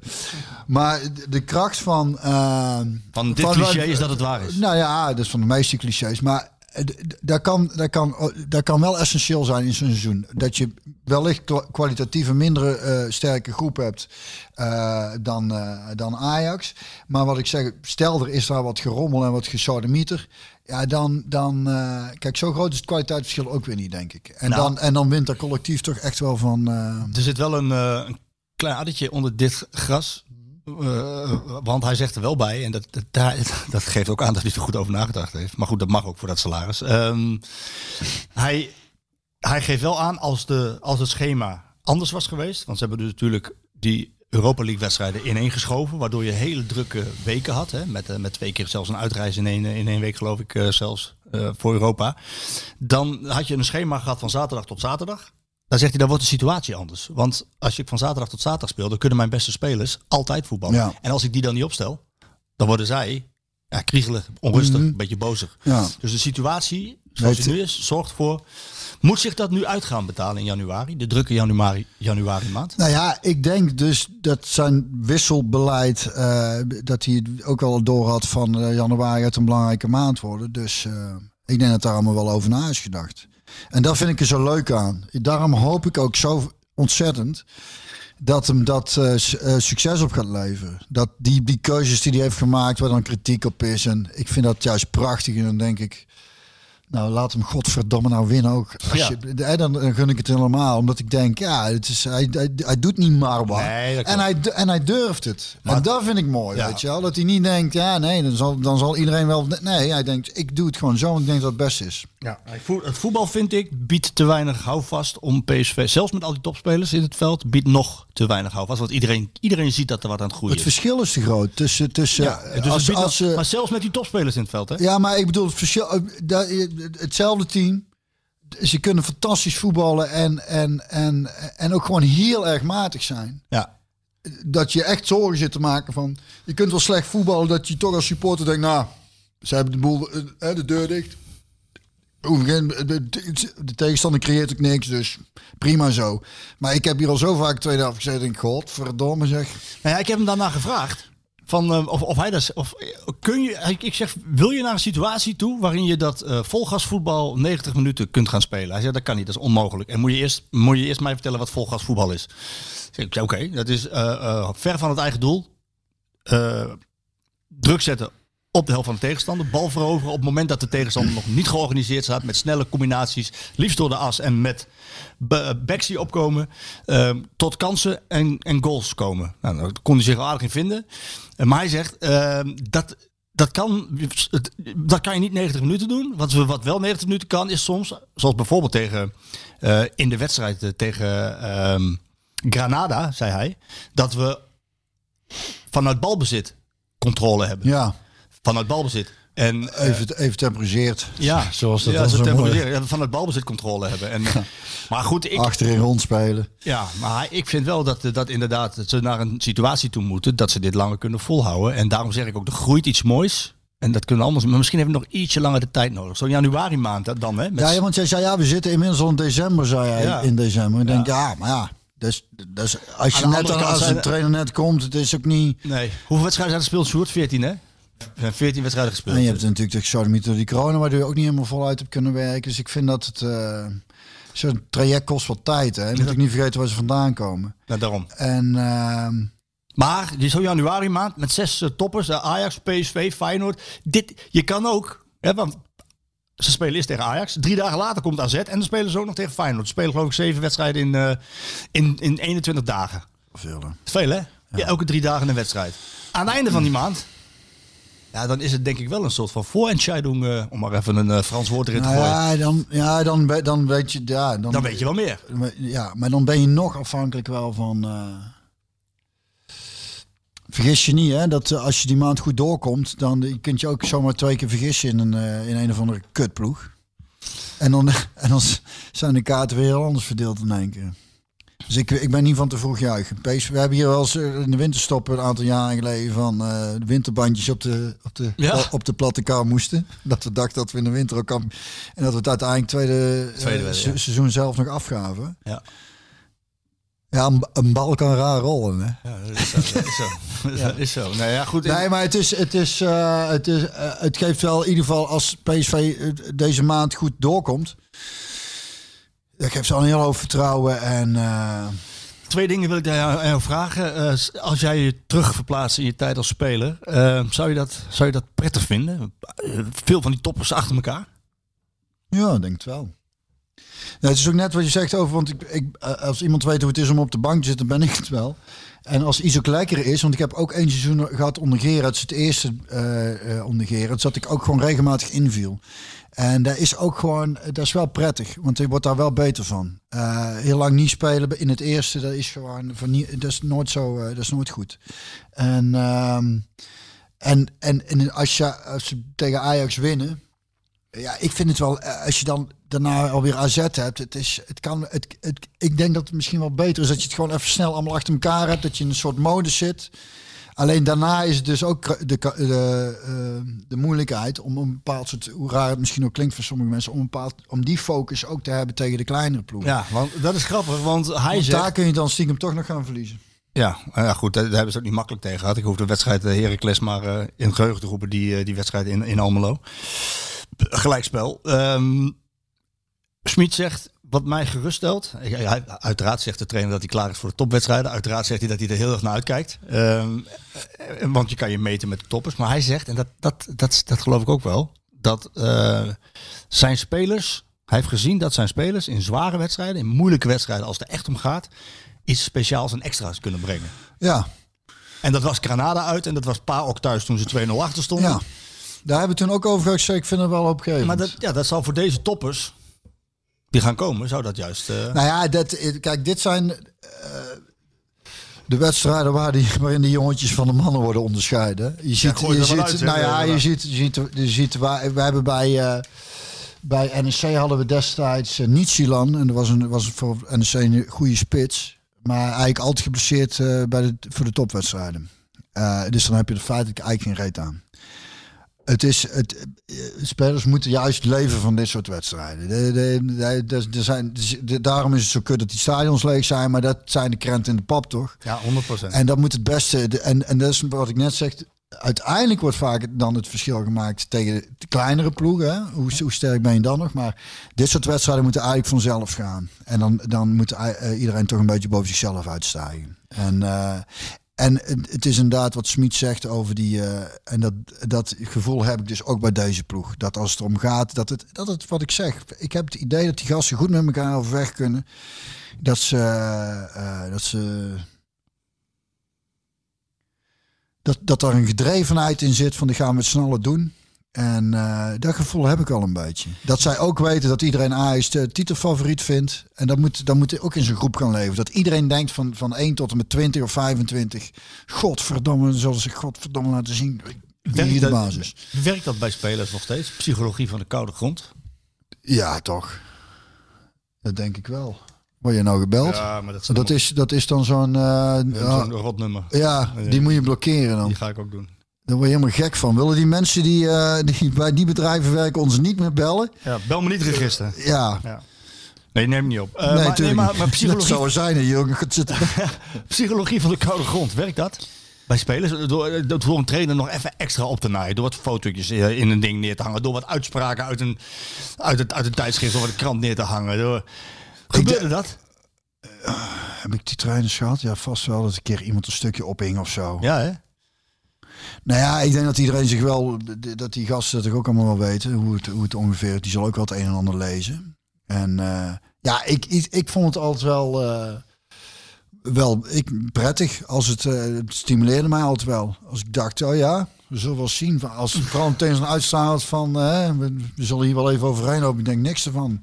C: maar de, kracht van, eh,
B: Van dit
C: van-
B: cliché is dat het waar is.
C: nou ja, dat is van de meeste clichés. Maar eh, d- d- dat kan, dat, kan, dat kan wel essentieel zijn in zo'n seizoen. Dat je wellicht kwa- kwalitatief een mindere eh, sterke groep hebt eh, dan, dan Ajax. Maar wat ik zeg, stel er is daar wat gerommel en wat gesodemieter. Ja, dan, dan kijk, zo groot is het kwaliteitsverschil ook weer niet, denk ik. En,
B: Nou.
C: dan, en dan wint dat collectief toch echt wel van...
B: Er zit wel een, een klein addertje onder dit gras. Eh, want hij zegt er wel bij, en dat, dat, dat geeft ook aan dat hij er goed over nagedacht heeft. Maar goed, dat mag ook voor dat salaris. Ehm, hij, hij geeft wel aan als, de, als het schema anders was geweest. Want ze hebben dus natuurlijk die Europa League wedstrijden ineengeschoven. Waardoor je hele drukke weken had. Hè, met, eh, met twee keer zelfs een uitreis in één, in één week geloof ik eh, zelfs eh, voor Europa. Dan had je een schema gehad van zaterdag tot zaterdag. Dan zegt hij, dan wordt de situatie anders. Want als ik van zaterdag tot zaterdag speel, dan kunnen mijn beste spelers altijd voetballen.
C: Ja.
B: En als ik die dan niet opstel, dan worden zij ja, kriegelig, onrustig,
C: Mhm.
B: een beetje bozig.
C: ja.
B: Dus de situatie, zoals die nu is, zorgt voor... Moet zich dat nu uit gaan betalen in januari? De drukke januari, januari maand?
C: Nou ja, ik denk dus dat zijn wisselbeleid, eh, dat hij het ook wel door had van eh, januari het een belangrijke maand worden. Dus eh, ik denk dat daar allemaal wel over na is gedacht. En daar vind ik er zo leuk aan. Daarom hoop ik ook zo ontzettend dat hem dat eh, eh, succes op gaat leveren. Dat die, die keuzes die hij heeft gemaakt, waar dan kritiek op is. En ik vind dat juist prachtig. En dan denk ik, nou laat hem godverdomme nou winnen ook. Als
B: Ja.
C: je, dan, dan gun ik het helemaal. Omdat ik denk, ja, het is, hij, hij, hij doet niet maar wat.
B: Nee,
C: en, hij, en hij durft het.
B: Maar-
C: en dat vind ik mooi,
B: Ja.
C: weet je wel. Dat hij niet denkt, ja nee, dan zal, dan zal iedereen wel... Nee, hij denkt, ik doe het gewoon zo. En ik denk dat het best is.
B: Ja. Het voetbal, vind ik, biedt te weinig houvast om PSV... Zelfs met al die topspelers in het veld, biedt nog te weinig houvast. Want iedereen, iedereen ziet dat er wat aan het groeien
C: Het
B: is.
C: verschil is te groot tussen... tussen
B: Ja, dus het
C: als, als,
B: nog- maar zelfs met die topspelers in het veld, hè?
C: Ja, maar ik bedoel, het verschil, eh, dat- eh, hetzelfde team. Ze kunnen fantastisch voetballen en, en, en, en ook gewoon heel erg matig zijn.
B: Ja.
C: Dat je echt zorgen zit te maken van... Je kunt wel slecht voetballen, dat je toch als supporter denkt... Nou, ze hebben de boel, eh, de deur dicht. De, de- de tegenstander creëert ook niks, dus prima zo. Maar ik heb hier al zo vaak tweede helft gezeten en ik god, verdomme zeg.
B: Nou ja, ik heb hem daarna gevraagd. Van, eh, of, of hij dat. Of, eh, kun je, ik, zeg, wil je naar een situatie toe waarin je dat eh volgasvoetbal 90 minuten kunt gaan spelen? Hij zei dat kan niet, dat is onmogelijk. En moet je eerst, moet je eerst mij vertellen wat volgasvoetbal is? Ik zei, oké, dat is ver van het eigen doel. Druk zetten op de helft van de tegenstander. Bal veroveren op het moment dat de tegenstander nog niet georganiseerd staat. Met snelle combinaties. Liefst door de as en met backs die opkomen. eh, tot kansen en, en goals komen. Nou, daar kon hij zich wel aardig in vinden. Eh, maar hij zegt, eh, dat, dat, kan, dat kan je niet 90 minuten doen. Wat, we- wat wel 90 minuten kan is soms, zoals bijvoorbeeld tegen, eh, in de wedstrijd eh, tegen ehm, Granada, zei hij. Dat we vanuit balbezit controle hebben.
C: Ja,
B: Vanuit balbezit. En, eh,
C: even, even temporiseerd.
B: ja,
C: zoals dat
B: ja, zo
C: zo mooi-
B: temporiseren. Ja, Vanuit balbezit controle hebben. En, maar goed, ik,
C: Achterin rondspelen.
B: ja, maar ik vind wel dat, dat inderdaad dat ze naar een situatie toe moeten dat ze dit langer kunnen volhouden. En daarom zeg ik ook, er groeit iets moois. En dat kunnen anders. Maar misschien hebben we nog ietsje langer de tijd nodig. Zo'n januari maand dan, hè? Met
C: Ja, ja, want jij zei ja, we zitten inmiddels al in december, zei hij
B: Ja.
C: in december. Ik denk ja, maar ja, dus, dus als je net als een trainer net komt, het is ook niet.
B: Nee. Hoeveel wedstrijden zijn er gespeeld, Sjoerd? 14, hè? Er zijn 14 wedstrijden gespeeld.
C: En je hebt natuurlijk de door die corona, waardoor je ook niet helemaal voluit hebt kunnen werken. Dus ik vind dat het eh, zo'n traject kost wat tijd. Hè. Je moet ook niet vergeten waar ze vandaan komen.
B: Nou, daarom.
C: En ehm,
B: Maar die zo'n januari maand met zes eh, toppers, eh, Ajax, PSV, Feyenoord. Dit, je kan ook, hè, want ze spelen eerst tegen Ajax. Drie dagen later komt AZ en dan spelen ze ook nog tegen Feyenoord. Ze spelen geloof ik zeven wedstrijden in, in, in 21 dagen.
C: veel, hè.
B: Veel hè? Ja. elke drie dagen een wedstrijd. Aan het einde van die maand, ja, dan is het denk ik wel een soort van voorentscheiding, eh om maar even een eh, Frans woord erin te
C: Nou
B: gooien.
C: ja, dan, ja dan, dan weet je. Ja, dan,
B: Dan weet je wel meer.
C: Ja, maar dan ben je nog afhankelijk wel van. eh, Vergis je niet, hè? Dat als je die maand goed doorkomt, dan kun je ook zomaar twee keer vergissen in een, in een of andere kutploeg. En dan, en dan zijn de kaarten weer heel anders verdeeld in één keer. Dus ik, ik ben niet van te vroeg juichen. PSV, we hebben hier wel eens eh, in de winterstop een aantal jaren geleden van eh, de winterbandjes op de, op, de,
B: Ja.
C: op de platte kar moesten. Dat we dachten dat we in de winter ook kan. En dat we het uiteindelijk tweede, eh,
B: Tweede werden,
C: se-
B: ja.
C: seizoen zelf nog afgaven.
B: Ja.
C: Ja, een, een bal kan raar rollen. Hè?
B: Ja, dat is zo. Dat is zo. Dat is zo. Nou ja, goed.
C: Nee, maar het, is, het, is, het, is, het geeft wel in ieder geval als PSV deze maand goed doorkomt. Dat geeft ze al een heel hoop vertrouwen. En eh,
B: Twee dingen wil ik daar vragen. Eh, als jij je terug verplaatst in je tijd als speler, eh, zou, je dat, zou je dat prettig vinden? Veel van die toppers achter elkaar?
C: ja, ik denk het wel. Ja, het is ook net wat je zegt over, want ik, ik, als iemand weet hoe het is om op de bank te zitten, ben ik het wel. En als iets ook lekker is, want ik heb ook één seizoen gehad onder Gerard, het is het eerste eh onder Gerard, dat ik ook gewoon regelmatig inviel. En dat is ook gewoon, dat is wel prettig, want je wordt daar wel beter van. Eh, heel lang niet spelen in het eerste, dat is gewoon, van dat is nooit zo, eh, dat is nooit goed. En, ehm, en, en, en als, je, als ze tegen Ajax winnen, ja, ik vind het wel, eh, als je dan daarna alweer AZ hebt, het is, het kan, het, ik denk dat het misschien wel beter is dat je het gewoon even snel allemaal achter elkaar hebt, dat je in een soort modus zit. Alleen daarna is het dus ook de, de, eh, de moeilijkheid om een bepaald soort, hoe raar het misschien ook klinkt voor sommige mensen, om, een bepaald, om die focus ook te hebben tegen de kleinere ploegen.
B: Ja, want dat is grappig, want hij
C: Want
B: zegt...
C: daar kun je dan stiekem toch nog gaan verliezen.
B: Ja, nou ja, goed, daar, daar hebben ze ook niet makkelijk tegen gehad. Ik hoef de wedstrijd uh, Heracles maar uh, in geheugen te roepen, die, uh, die wedstrijd in, in Almelo. Gelijkspel. Um, Schmid zegt, wat mij geruststelt, uiteraard zegt de trainer dat hij klaar is voor de topwedstrijden. Uiteraard zegt hij dat hij er heel erg naar uitkijkt. Um, want je kan je meten met de toppers. Maar hij zegt, en dat, dat, dat, dat geloof ik ook wel, dat uh, zijn spelers, hij heeft gezien dat zijn spelers in zware wedstrijden, in moeilijke wedstrijden, als het er echt om gaat, iets speciaals en extra's kunnen brengen.
C: Ja.
B: En dat was Granada uit en dat was PAOK thuis toen ze 2-0 achter stonden.
C: Ja. Daar hebben we toen ook over gezegd. Ik vind het wel opgegeven.
B: Maar dat, ja, dat zal voor deze toppers die gaan komen, zou dat juist... Uh...
C: Nou ja, dat, kijk, dit zijn uh, de wedstrijden waar die, waarin de jongetjes van de mannen worden onderscheiden. Je ziet,
B: ja,
C: je ziet
B: uit,
C: nou ja, je ziet, je ziet, je ziet waar, we hebben bij, uh, bij NEC hadden we destijds uh, Nietzschelan. En dat was, een, was voor NEC een goede spits. Maar eigenlijk altijd geblesseerd uh, bij de, voor de topwedstrijden. Dus dan heb je er feitelijk eigenlijk geen reet aan. Het is, het, spelers moeten juist leven van dit soort wedstrijden. De, de, de, de, zijn, de, daarom is het zo kut dat die stadions leeg zijn, maar dat zijn de krenten in de pap toch?
B: Ja, 100%.
C: En dat moet het beste. De, en, en dat is wat ik net zeg. Uiteindelijk wordt vaak dan het verschil gemaakt tegen de kleinere ploegen. Hoe, hoe sterk ben je dan nog? Maar dit soort wedstrijden moeten eigenlijk vanzelf gaan. En dan, dan moet uh, iedereen toch een beetje boven zichzelf uitstijgen. En, uh, en het is inderdaad wat Smit zegt over die. Uh, en dat, dat gevoel heb ik dus ook bij deze ploeg. Dat als het erom gaat, dat het, dat het wat ik zeg. Ik heb het idee dat die gasten goed met elkaar overweg kunnen. Dat ze. Uh, dat ze. Dat, dat er een gedrevenheid in zit van die gaan we het sneller doen. En uh, dat gevoel heb ik al een beetje. Dat zij ook weten dat iedereen Ajax de titelfavoriet vindt. En dat moet, dat moet ook in zijn groep gaan leven. Dat iedereen denkt van, van 1 tot en met 20 of 25. Godverdomme, zullen ze godverdomme laten zien hier de basis.
B: Werkt dat bij spelers nog steeds? Psychologie van de koude grond?
C: Ja, toch. Dat denk ik wel. Word je nou gebeld?
B: Ja, maar dat,
C: dat, is, dat is dan zo'n... Uh,
B: zo'n rotnummer.
C: Ja, die moet je blokkeren dan.
B: Die ga ik ook doen.
C: Daar word je helemaal gek van. Willen die mensen die, uh, die bij die bedrijven werken ons niet meer bellen?
B: Ja, bel me niet register.
C: Ja.
B: ja. Nee, neem niet op.
C: Uh, nee, maar, nee, maar,
B: maar psychologie...
C: Dat zou zijn, jongen.
B: psychologie van de koude grond, werkt dat? Bij spelers, door, door een trainer nog even extra op te naaien. Door wat fotootjes in een ding neer te hangen. Door wat uitspraken uit een, uit het, uit een tijdschrift of een krant neer te hangen. Door... Gebeurde dat?
C: Uh, heb ik die trainers gehad? Ja, vast wel dat een keer iemand een stukje ophing of zo.
B: Ja, hè?
C: Nou ja, ik denk dat iedereen zich wel, dat die gasten dat ook allemaal wel weten, hoe het, hoe het ongeveer, die zal ook wel het een en ander lezen. En uh, ja, ik, ik, vond het altijd wel, uh, wel ik, prettig, als het, uh, het stimuleerde mij altijd wel. Als ik dacht, oh ja, we zullen wel zien, als het vooral meteen zo'n van, we, we zullen hier wel even overheen lopen, ik denk niks ervan.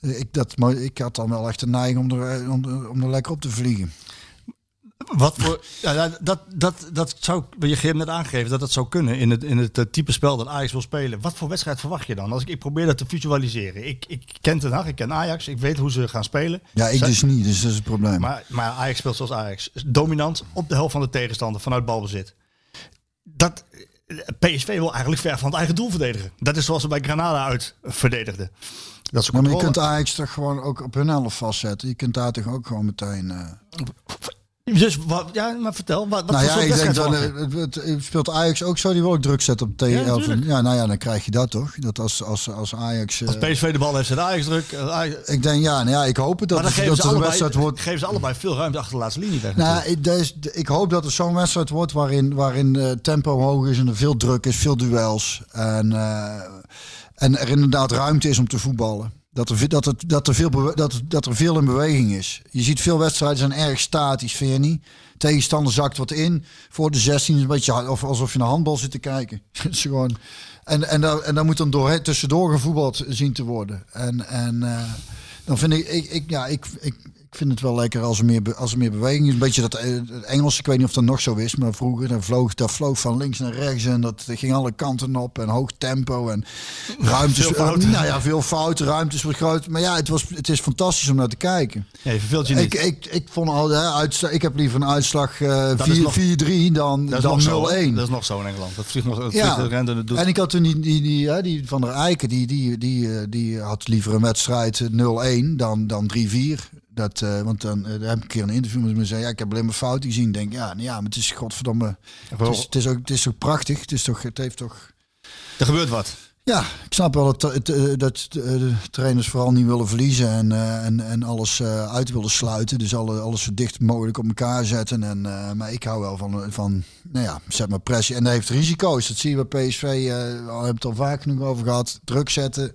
C: Ik, dat, maar ik had dan wel echt een neiging om er, om, om er lekker op te vliegen.
B: Wat voor, ja, dat, dat, dat zou, je hebt net aangegeven dat dat zou kunnen in het, in het eh, type spel dat Ajax wil spelen. Wat voor wedstrijd verwacht je dan? Als ik, ik probeer dat te visualiseren. Ik, ik ken Den Haag, ik ken Ajax, ik weet hoe ze gaan spelen.
C: Ja, ik
B: Zij-
C: dus niet, dus dat is het probleem.
B: Maar, maar Ajax speelt zoals Ajax. Dominant op de helft van de tegenstander vanuit balbezit. Dat, PSV wil eigenlijk ver van het eigen doel verdedigen. Dat is zoals ze bij Granada uit verdedigden. Dat is
C: Ja, maar je kunt Ajax toch gewoon ook op hun helft vastzetten. Je kunt daar toch ook gewoon meteen... eh,
B: Dus wat, ja, maar vertel. Wat, wat
C: nou ja, ik denk dan, eh, het, het- speelt Ajax ook zo, die wil ook druk zetten op T11.
B: Ja,
C: nou ja, dan krijg je dat toch? Dat als, als, als Ajax... eh,
B: Als PSV de bal heeft, zet Ajax druk. eh, Ajax-
C: ik denk, ja, nou ja, ik hoop het dat,
B: maar dan
C: het,
B: geven
C: dat een
B: allebei,
C: wedstrijd wordt.
B: geven ze allebei veel ruimte achter de laatste linie weg.
C: Nou,
B: natuurlijk.
C: ik, hoop dat het zo'n wedstrijd wordt waarin, waarin tempo hoog is en er veel druk is, veel duels. En, en er inderdaad ruimte is om te voetballen. Dat er, dat, het, dat, er veel dat, dat er veel in beweging is. Je ziet veel wedstrijden zijn erg statisch, vind je niet? Tegenstander zakt wat in. Voor de 16 is een beetje of alsof je naar handbal zit te kijken. Is gewoon, en, en, daar, en daar moet dan door, tussendoor gevoetbald zien te worden. En, en eh, dan vind ik, ik, ik, ja, ik, ik, ik vind het wel lekker als er meer, als er meer beweging is. Een beetje dat eh, Engels, ik weet niet of dat nog zo is, maar vroeger dat vloog, dat vloog van links naar rechts en dat ging alle kanten op en hoog tempo en ruimtes.
B: Veel fouten.
C: Nou ja, veel fouten, ruimtes wat groot. Maar ja, het, was, het is fantastisch om naar te kijken.
B: Ja, je verveelt je niet.
C: Ik, ik, ik vond al, hè, uitslag, ik heb liever een uitslag eh,
B: Dat is
C: 4
B: nog-
C: 4-3 dan,
B: dat is
C: dan
B: hè?
C: 0-1.
B: Dat is nog zo in Engeland. Dat vliegt nog dat
C: Ja.
B: doet.
C: En ik had toen die, die, die, hè, die van der Eiken, die, die, die, eh, die had liever een wedstrijd eh, 0-1 dan, dan 3-4. Dat, eh, want dan eh, daar heb ik een keer een interview met me zei, ja, ik heb alleen maar fouten gezien. Denk, ja, nou ja, maar het is godverdomme, het is, het is ook, het is ook prachtig. Het is toch, het heeft toch.
B: Er gebeurt wat.
C: Ja, ik snap wel dat, eh, dat de trainers vooral niet willen verliezen en, en, en alles uit willen sluiten. Dus alle, alles zo dicht mogelijk op elkaar zetten. En, maar ik hou wel van, van, nou ja, zet maar pressie. En dat heeft risico's. Dat zie je bij PSV, we hebben het al vaak genoeg over gehad. Druk zetten,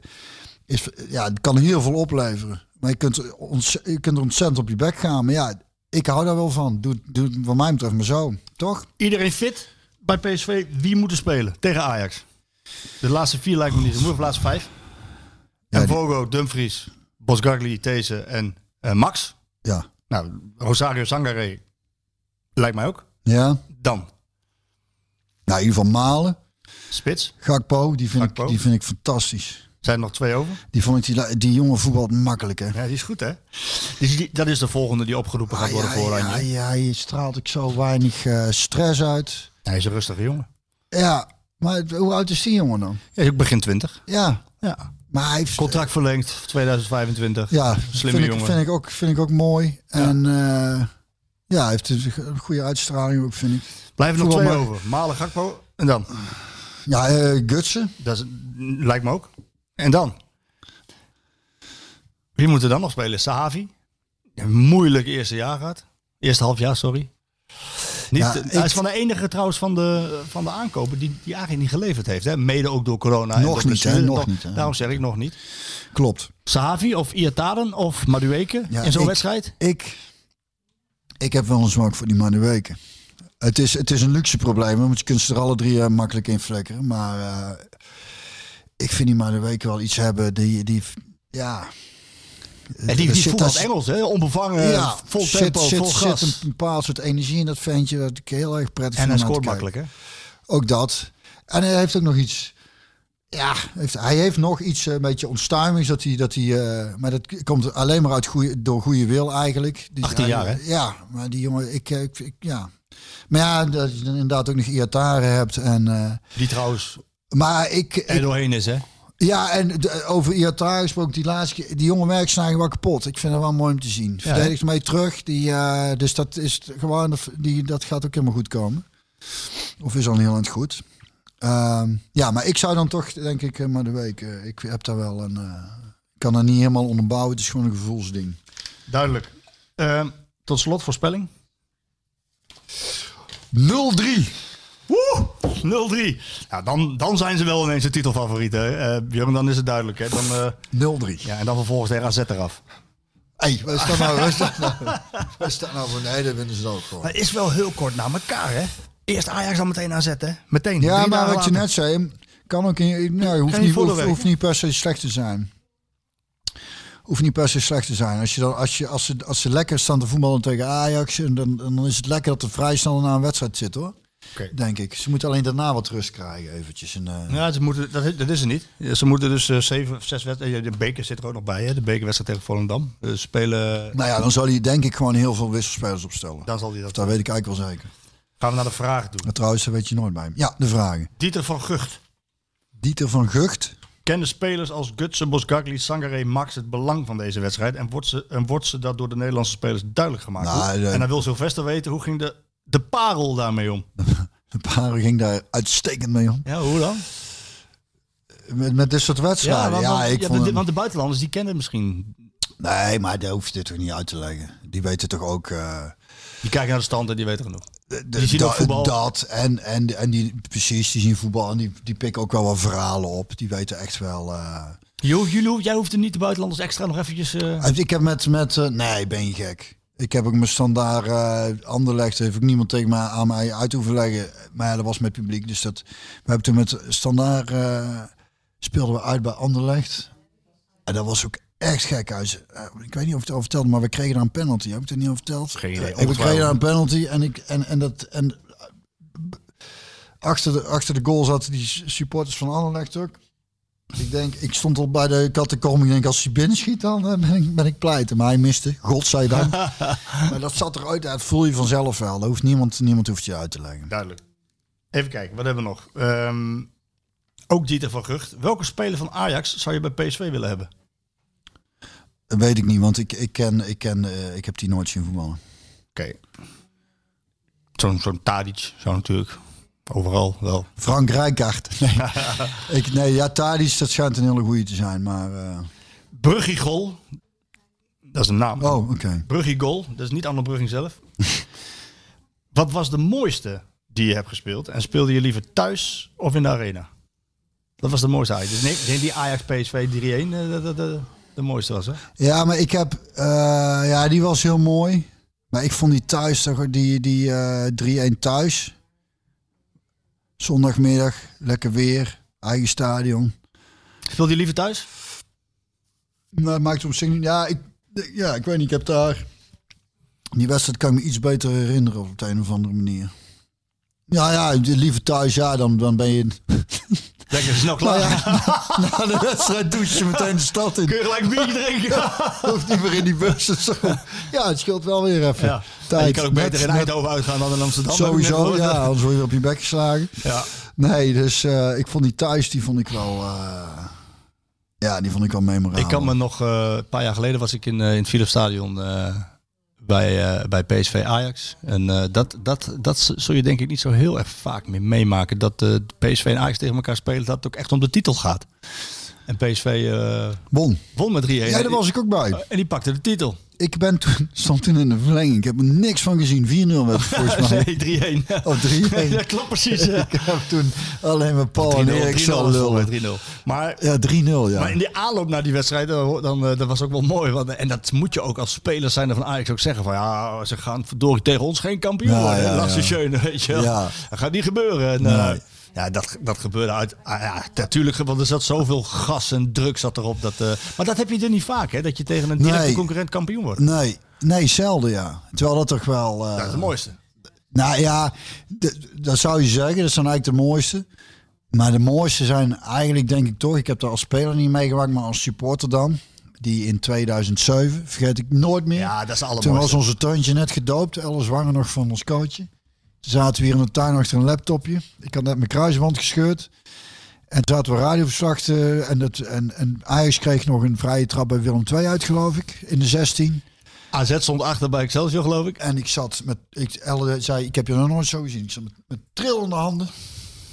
C: is, ja, het kan heel veel opleveren. Maar je kunt, ons, je kunt er ontzettend op je bek gaan. Maar ja, ik hou daar wel van. Doe, doe het wat mij betreft maar zo, toch?
B: Iedereen fit bij PSV. Wie moet er spelen tegen Ajax? De laatste vier lijkt me niet. Moeten de laatste vijf.
C: Ja,
B: en
C: die-
B: Vogo, Dumfries, Bosgagli, These en eh, Max.
C: Ja.
B: Nou, Rosario Sangare lijkt mij ook.
C: Ja.
B: Dan
C: Nou, in ieder geval Malen.
B: Spits.
C: Gakpo, die vind,
B: Gakpo.
C: Ik, die vind ik fantastisch.
B: Zijn er nog twee over?
C: Die vond ik die, die jonge voetbal makkelijk, hè?
B: Ja, die is goed, hè? Dus die, dat is de volgende die opgeroepen gaat worden voor
C: ja,
B: Oranje.
C: ja, je straalt ook zo weinig eh, stress uit.
B: Hij is een rustige jongen.
C: Ja, maar hoe oud is die jongen dan?
B: Hij is ook begin 20.
C: Ja,
B: Ja.
C: maar hij heeft...
B: Contract verlengd, 2025.
C: ja,
B: Slimme
C: vind ik,
B: jongen.
C: vind, ik ook, vind ik ook mooi. En eh, ja, hij heeft een goede uitstraling ook, vind ik.
B: Blijven nog twee
C: maar-
B: over. Malen, Gakpo en dan.
C: Ja, eh Gutsen.
B: Dat is, lijkt me ook. En dan? Wie moet er dan nog spelen? Sahavi? Een moeilijk eerste jaar gehad. Eerste half jaar, sorry. Niet,
C: Ja,
B: hij is van de enige trouwens van de, van de aankopen die, die eigenlijk niet geleverd heeft. Hè? Mede ook door corona.
C: Nog niet, hè? Nog niet, hè?
B: Daarom zeg ik nog niet.
C: Klopt.
B: Sahavi of Iataren of Madueke
C: Ja,
B: in zo'n wedstrijd?
C: Ik, ik heb wel een zwak voor die Manuweken. Het is, het is een luxe probleem, want je kunt ze er alle drie eh, makkelijk in flikkeren. Maar eh, ik vind die Manuweken wel iets hebben die, die ja...
B: En die,
C: er
B: die voetbalt
C: daar-
B: Engels, hè? onbevangen,
C: ja,
B: vol tempo,
C: zit,
B: vol gas.
C: zit een bepaald soort energie in dat ventje dat ik heel erg prettig
B: en
C: vind
B: hij
C: om naar
B: scoort makkelijk, hè?
C: Ook dat. En hij heeft ook nog iets. Ja, heeft, hij heeft nog iets eh, een beetje onstuimigs. Dat hij, dat hij, eh, maar dat komt alleen maar uit goeie, door goede wil eigenlijk. Dus
B: 18
C: hij-
B: jaar, hè?
C: Ja, maar die jongen, ik, eh, ik, ik- ja. Maar ja, dat je inderdaad ook nog Iataren hebt. En,
B: Die trouwens
C: maar ik,
B: er
C: ik
B: doorheen is, hè?
C: ja, en de- over Iataren gesproken, die laatste keer, die jonge merk zijn wel kapot. Ik vind het wel mooi om te zien. Verdedigt mee terug. Die, eh, dus dat is gewoon, die, dat gaat ook helemaal goed komen. Of is al heel erg goed. Ehm, ja, maar ik zou dan toch, denk ik, eh, maar de week. eh, ik heb daar wel een. eh, ik kan dat niet helemaal onderbouwen. Het is gewoon een gevoelsding.
B: Duidelijk. Ehm, tot slot, voorspelling.
C: 0-3.
B: Woe! 0-3. Nou, dan, dan zijn ze wel ineens de titelfavorieten. hè. Eh, Björn, dan is het duidelijk. Hè? Dan, eh,
C: 0-3.
B: ja, en dan vervolgens de RAZ eraf.
C: Hé, hey, waar is dat nou? Is dat nou? Is dat nou voor? Nee, dat winnen ze ook gewoon.
B: Maar het is wel heel kort na elkaar, hè? Eerst Ajax, dan meteen AZ, hè? Meteen.
C: Ja, maar wat je net zei, kan ook in, nou, hoeft, niet, hoeft niet per se slecht te zijn. hoeft niet per se slecht te zijn. Als, je dan, als, je, als, ze, als ze lekker staan te voetballen tegen Ajax, en dan, dan is het lekker dat er vrij snel na een wedstrijd zit hoor. Denk ik. Ze moeten alleen daarna wat rust krijgen eventjes. En, eh,
B: Ja, ze moeten, dat, dat is er niet. Ze moeten dus eh, zeven of zes wedstrijden. De beker zit er ook nog bij, hè? De bekerwedstrijd tegen Volendam. Spelen.
C: Nou ja, dan zal hij denk ik gewoon heel veel wisselspelers opstellen.
B: Dan zal hij dat.
C: Dat weet ik eigenlijk wel zeker.
B: Gaan we naar de vragen doen.
C: Maar trouwens, dat weet je nooit bij hem. Ja, de vragen.
B: Dieter van Gucht.
C: Dieter van Gucht.
B: Kennen spelers als Gutsen, Bosgagli, Sangare, Max het belang van deze wedstrijd? En wordt ze, en wordt ze dat door de Nederlandse spelers duidelijk gemaakt?
C: Nou, de-
B: En dan wil Sylvester weten, hoe ging de, de parel daarmee om?
C: De paren ging daar uitstekend mee om.
B: Ja, hoe dan?
C: Met, met dit soort wedstrijden.
B: want,
C: Ja,
B: want-
C: ik
B: ja,
C: vond hem-
B: want de buitenlanders, die kennen het misschien.
C: Nee, maar daar hoef je dit toch niet uit te leggen. Die weten toch ook... eh,
B: Die kijken naar de stand en die weten genoeg.
C: de-
B: Die zien
C: da-
B: voetbal.
C: Dat en, en, en die, precies, die zien voetbal en die, die pikken ook wel wat verhalen op. Die weten echt wel... eh,
B: Jo, jullie, jij hoeft er niet de buitenlanders extra nog eventjes... eh,
C: Ik heb met, met nee, ben je gek. Ik heb ook mijn standaard eh Anderlecht, heeft ook niemand tegen mij aan mij uit hoeven leggen. Maar ja, dat was met publiek, dus dat. We hebben toen met standaard eh, speelden we uit bij Anderlecht. En dat was ook echt gek. Huis. Eh, ik weet niet of ik het al vertelde, maar we kregen daar een penalty. Heb ik het niet al verteld?
B: Geen idee,
C: we kregen daar een penalty en ik en, en dat en achter de achter de goal zaten die supporters van Anderlecht ook. Ik denk, ik stond al bij de kattenkom. Ik denk, als hij binnenschiet, dan eh, ben ik, ben ik pleiten. Maar hij miste, godzijdank. maar dat zat eruit, dat voel je vanzelf wel. Dat hoeft niemand, niemand hoeft je uit te leggen.
B: Duidelijk. Even kijken, wat hebben we nog? Ehm, ook Dieter van Gucht. Welke speler van Ajax zou je bij PSV willen hebben?
C: Dat weet ik niet, want ik, ik, ken, ik, ken, eh, ik heb die nooit zien voetballen.
B: Oké. Zo'n zo'n Tadic zou natuurlijk overal wel.
C: Frank Rijkaard. Nee, ik, nee ja, Tadic, dat schijnt een hele goeie te zijn. Maar, eh,
B: Bruggigol. Dat is een naam.
C: oh, oké.
B: Bruggigol. Dat is niet Anne Brugging zelf. Wat was de mooiste die je hebt gespeeld? En speelde je liever thuis of in de arena? Dat was de mooiste Ajax. Dus nee, die Ajax PSV 3-1 eh, de, de, de, de mooiste was, hè?
C: Ja, maar ik heb... eh, ja, die was heel mooi. Maar ik vond die thuis, die, die eh 3-1 thuis. Zondagmiddag, lekker weer, eigen stadion.
B: Speelde je liever thuis?
C: Maar het maakt op zich niet... Ja ik, ja, ik weet niet, ik heb daar... Die wedstrijd kan ik me iets beter herinneren op de een of andere manier. Ja, ja, liever thuis, ja, dan, dan ben je...
B: Lekker snel klaar.
C: Nou ja, na de wedstrijd douche je meteen de stad in.
B: Kun je gelijk biertje drinken?
C: Hoeft niet meer in die bus of zo. Ja, het scheelt wel weer even.
B: Ja.
C: Tijd.
B: En je kan ook beter
C: Net-
B: in Eindhoven uitgaan dan in Amsterdam.
C: Sowieso, ja, anders word je op je bek geslagen.
B: Ja.
C: Nee, dus eh, ik vond die thuis, die vond ik wel... eh, ja, die vond ik wel memorabel.
B: Ik kan me nog, eh, een paar jaar geleden was ik in, in het Philips Stadion eh, bij, eh, bij PSV Ajax. En eh, dat, dat, dat zul je denk ik niet zo heel erg vaak meer meemaken. Dat eh, PSV en Ajax tegen elkaar spelen, dat het ook echt om de titel gaat. En PSV eh,
C: Bon.
B: won met 3-1.
C: Ja, daar was ik ook bij.
B: En die pakte de titel.
C: Ik ben toen, stond toen in de verlenging. Ik heb er niks van gezien. 4-0 werd het volgens mij.
B: Nee, 3-1.
C: Of 3-1.
B: dat klopt precies. ja.
C: Ik heb toen alleen maar Paul
B: 3-0
C: en
B: 3-0
C: Erik
B: het
C: lullen.
B: volgens mij, 3-0. Maar
C: Ja, 3-0, ja.
B: Maar in die aanloop naar die wedstrijd, eh, dan, eh, dat was ook wel mooi. Want, en dat moet je ook als speler zijn van Ajax ook zeggen. Van ja, ze gaan verdorie tegen ons geen kampioen
C: Ja,
B: worden.
C: ja, ja.
B: weet je wel.
C: Ja.
B: Dat gaat niet gebeuren. En,
C: Nee.
B: Ja, dat, dat gebeurde uit... ah, ja, natuurlijk, want er zat zoveel gas en druk zat erop. Dat, eh, maar dat heb je er niet vaak, hè? Dat je tegen een directe
C: Nee.
B: concurrent kampioen wordt.
C: Nee, nee, zelden ja. Terwijl dat toch wel... eh,
B: Dat is het mooiste.
C: Nou ja, dat zou je zeggen. Dat zijn eigenlijk de mooiste. Maar de mooiste zijn eigenlijk, denk ik toch, ik heb er als speler niet meegemaakt, maar als supporter dan. Die in 2007, vergeet ik nooit meer.
B: Ja, dat is het
C: Toen was onze tuintje net gedoopt, Elle zwanger nog van ons coachje. Zaten we hier in de tuin achter een laptopje. Ik had net mijn kruisband gescheurd. En toen hadden we radioverslag en, het, en, en Ajax kreeg nog een vrije trap bij Willem II uit, geloof ik, in de 16.
B: AZ stond achter bij Excelsior, geloof ik.
C: En ik zat met, ik, Elle zei, ik heb je nog nooit zo gezien. Ik zat met, met trillende handen.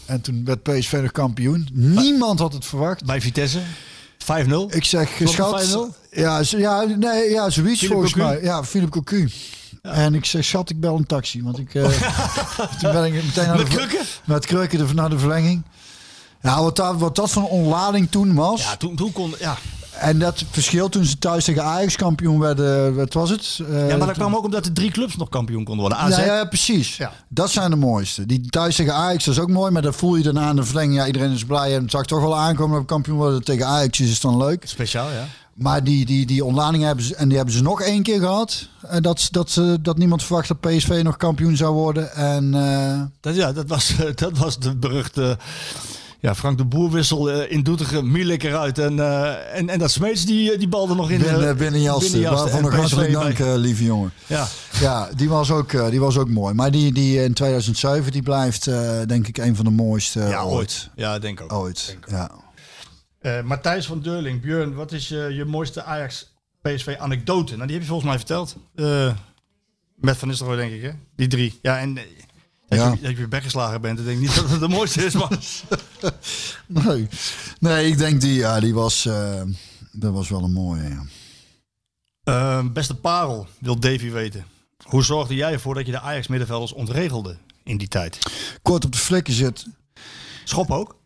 C: En toen werd PSV nog kampioen. Niemand had het verwacht.
B: Bij Vitesse. 5-0.
C: Ik zeg,
B: het
C: schat. Ja, ja, nee, ja, zoiets
B: Philippe
C: volgens
B: Cocu?
C: mij. Ja, Philip Cocu. En ik zeg, schat, ik bel een taxi. Want ik, eh, toen ben ik meteen naar
B: Met
C: de,
B: krukken?
C: met krukken de- naar de verlenging. Ja, wat, dat, wat dat voor een onlading toen was.
B: Ja, toen, toen kon... Ja.
C: En dat verschil toen ze thuis tegen Ajax kampioen werden, wat was het? Eh,
B: ja, maar dat kwam ook omdat de drie clubs nog kampioen konden worden. AZ,
C: Ja, ja, precies.
B: Ja.
C: Dat zijn de mooiste. Die thuis tegen Ajax, dat is ook mooi. Maar dan voel je daarna aan de verlenging. Ja, iedereen is blij. En het zag toch wel aankomen dat we kampioen worden tegen Ajax. Is dan leuk.
B: speciaal, ja.
C: Maar die, die, die ontlading hebben ze, en die hebben ze nog één keer gehad. En dat, dat, ze, dat niemand verwacht dat PSV nog kampioen zou worden. En eh,
B: Dat, ja, dat was, dat was de beruchte ja, Frank de Boerwissel eh, in Doetinchem. Mielik eruit. En, eh, en, en dat Smeets die, eh, die balde nog in
C: binnen, binnen Jasten. Waarvan nog hartelijk dank, eh, lieve jongen.
B: Ja,
C: Ja, die was ook, eh, die was ook mooi. Maar die, die in 2007 die blijft eh, denk ik een van de mooiste
B: ja,
C: ooit.
B: ooit. Ja, denk ook.
C: Ooit, ja.
B: Eh, Matthijs van Deurling, Björn, wat is je, je mooiste Ajax-PSV-anekdote? Nou, die heb je volgens mij verteld. Eh, met Van Nistelrooy, denk ik, hè? Die drie. Ja, en eh, dat,
C: Ja.
B: Je, dat je weer weggeslagen bent, ik denk niet dat het de mooiste is, maar...
C: Nee. nee, ik denk die, ja, die was, eh, dat was wel een mooie. Ja.
B: Eh, beste parel, wil Davy weten. Hoe zorgde jij ervoor dat je de Ajax-middenvelders ontregelde in die tijd?
C: Kort op de flikken zit.
B: Schop ook?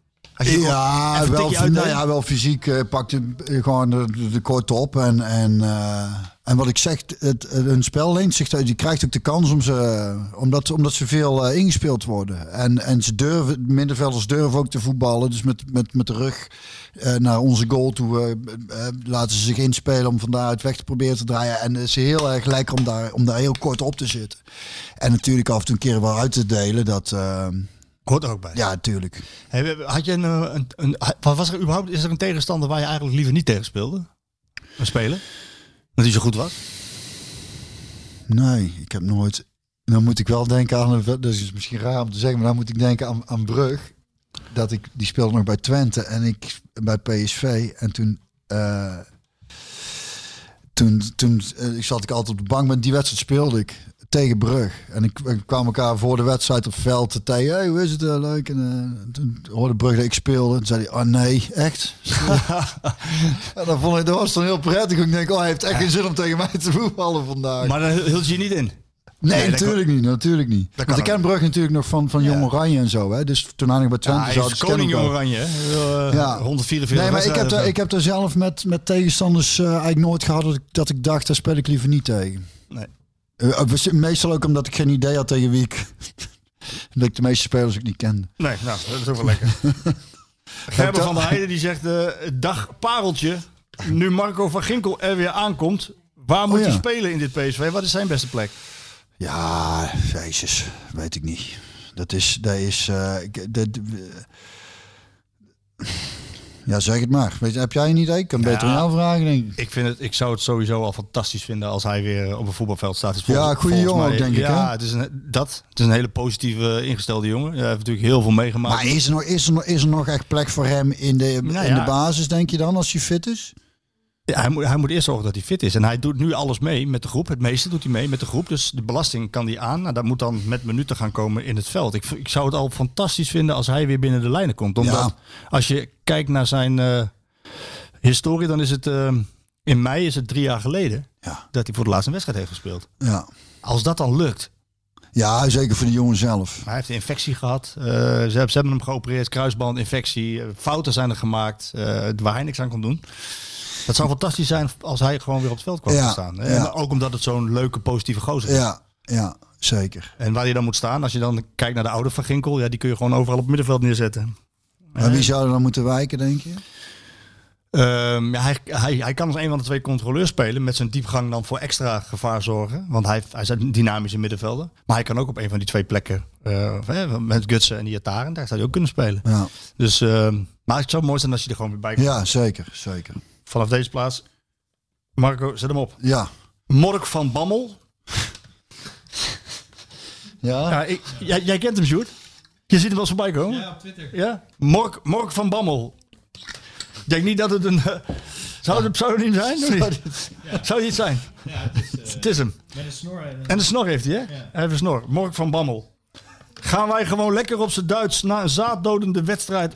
B: Je
C: Ja, wel, nou ja, wel fysiek eh, pakte eh, gewoon de, kort op. En, en, eh, en wat ik zeg, het, een spel leent zich, uit- die krijgt ook de kans om ze, omdat, omdat ze veel ingespeeld worden. En, en ze durven, de middenvelders durven ook te voetballen. Dus met, met, met de rug naar onze goal toe laten ze zich inspelen om van daaruit weg te proberen te draaien. En het is heel erg lekker om daar, om daar heel kort op te zitten. En natuurlijk af en toe een keer wel uit te delen. Dat,
B: Hoort er ook bij.
C: ja, natuurlijk.
B: Hey, had je een, eh, een, een, wat was er überhaupt, is er een tegenstander waar je eigenlijk liever niet tegen speelde? Een speler? Dat hij zo goed was?
C: Nee, ik heb nooit. Dan moet ik wel denken aan. Dat is misschien raar om te zeggen, maar dan moet ik denken aan, aan Brug. Dat ik die speelde nog bij Twente en ik bij PSV. En toen. eh, toen, toen eh, ik zat ik altijd op de bank, maar die wedstrijd speelde ik tegen Brug. En ik, we kwamen elkaar voor de wedstrijd op veld te tegen. Hey, hoe is het? eh, leuk. En eh, toen hoorde Brug dat ik speelde. Toen zei hij, oh nee, echt? en dan vond ik, dat was dan heel prettig. Ik denk, oh, hij heeft echt geen zin om tegen mij te voetballen vandaag.
B: Maar dan hield je niet in.
C: Nee, natuurlijk niet. Natuurlijk niet. Want ik ken. Brugge natuurlijk nog van, van Jong
B: Ja.
C: Oranje en zo. Hè. Dus toen hij nog bij
B: Ja,
C: Twente
B: hij
C: zat.
B: is
C: dus
B: koning
C: ik
B: Jong. Oranje. Eh,
C: Ja.
B: 144
C: Nee, maar ik heb,
B: of
C: ik heb daar zelf met, met tegenstanders eigenlijk nooit gehad dat ik, dat ik dacht, daar speel ik liever niet tegen.
B: Nee.
C: Eh, eh, meestal ook omdat ik geen idee had tegen wie ik... dat ik de meeste spelers ook niet kende.
B: Nee, nou, dat is ook wel lekker. Gerber van der Heijden die zegt, eh, dag pareltje, nu Marco van Ginkel er weer aankomt, waar moet
C: Oh, ja.
B: hij spelen in dit PSV? Wat is zijn beste plek?
C: Ja, jezus, weet ik niet. Dat is, dat is, dat, ja, zeg het maar. Weet je, heb jij een idee? Ik kan beter aan jou vragen, denk ik.
B: Ik, vind het, ik zou het sowieso al fantastisch vinden als hij weer op een voetbalveld staat. Is
C: Ja, goede jongen
B: mij-
C: ook, denk ik,
B: Ja,
C: hè?
B: het is, een, dat, het is een hele positieve ingestelde jongen. Hij heeft natuurlijk heel veel meegemaakt.
C: Maar is er, nog, is, er nog, is er nog echt plek voor hem in de,
B: Nou
C: in de basis, denk je dan, als hij fit is?
B: Ja, hij, moet, hij moet eerst zorgen dat hij fit is. En hij doet nu alles mee met de groep. Het meeste doet hij mee met de groep. Dus de belasting kan hij aan. Nou, dat moet dan met minuten gaan komen in het veld. Ik, ik zou het al fantastisch vinden als hij weer binnen de lijnen komt. Omdat
C: Ja.
B: als je kijkt naar zijn eh, historie, dan is het eh, in mei is het drie jaar geleden
C: Ja.
B: dat hij voor de laatste wedstrijd heeft gespeeld.
C: Ja.
B: Als dat dan lukt.
C: Ja, zeker voor de jongen zelf.
B: Hij heeft een infectie gehad. Eh, ze, hebben, ze hebben hem geopereerd, kruisbandinfectie. Fouten zijn er gemaakt waar hij niks aan kon doen. Het zou fantastisch zijn als hij gewoon weer op het veld kwam
C: Ja,
B: te staan. En
C: ja.
B: ook omdat het zo'n leuke, positieve gozer is.
C: Ja, ja, zeker.
B: En waar hij dan moet staan, als je dan kijkt naar de oude Van Ginkel, ja, die kun je gewoon overal op het middenveld neerzetten.
C: Maar wie zou er dan moeten wijken, denk je?
B: Ehm, ja, hij, hij, hij kan als een van de twee controleurs spelen. Met zijn diepgang dan voor extra gevaar zorgen. Want hij, hij is een dynamische middenvelder. Maar hij kan ook op een van die twee plekken. eh, met Gutsen en Iataren. Daar zou hij ook kunnen spelen.
C: Ja,
B: Dus, ehm, maar het zou mooi zijn als je er gewoon weer bij komt.
C: ja zeker, zeker.
B: Vanaf deze plaats. Marco, zet hem op.
C: Ja.
B: Mork van Bammel.
C: Ja,
B: Ja, ik, jij, jij kent hem, Sjoerd. Je ziet hem wel eens voorbij komen.
D: Ja, op Twitter.
B: Ja? Mork, Mork van Bammel. Ik denk niet dat het een... eh, zou het een pseudoniem zijn? Of niet? Zou het iets zijn?
D: Ja, het is eh,
B: Het is hem.
D: met een snor. en-
B: En de snor heeft hij, hè? Hij heeft een snor. Mork van Bammel. Gaan wij gewoon lekker op zijn Duits na een zaaddodende wedstrijd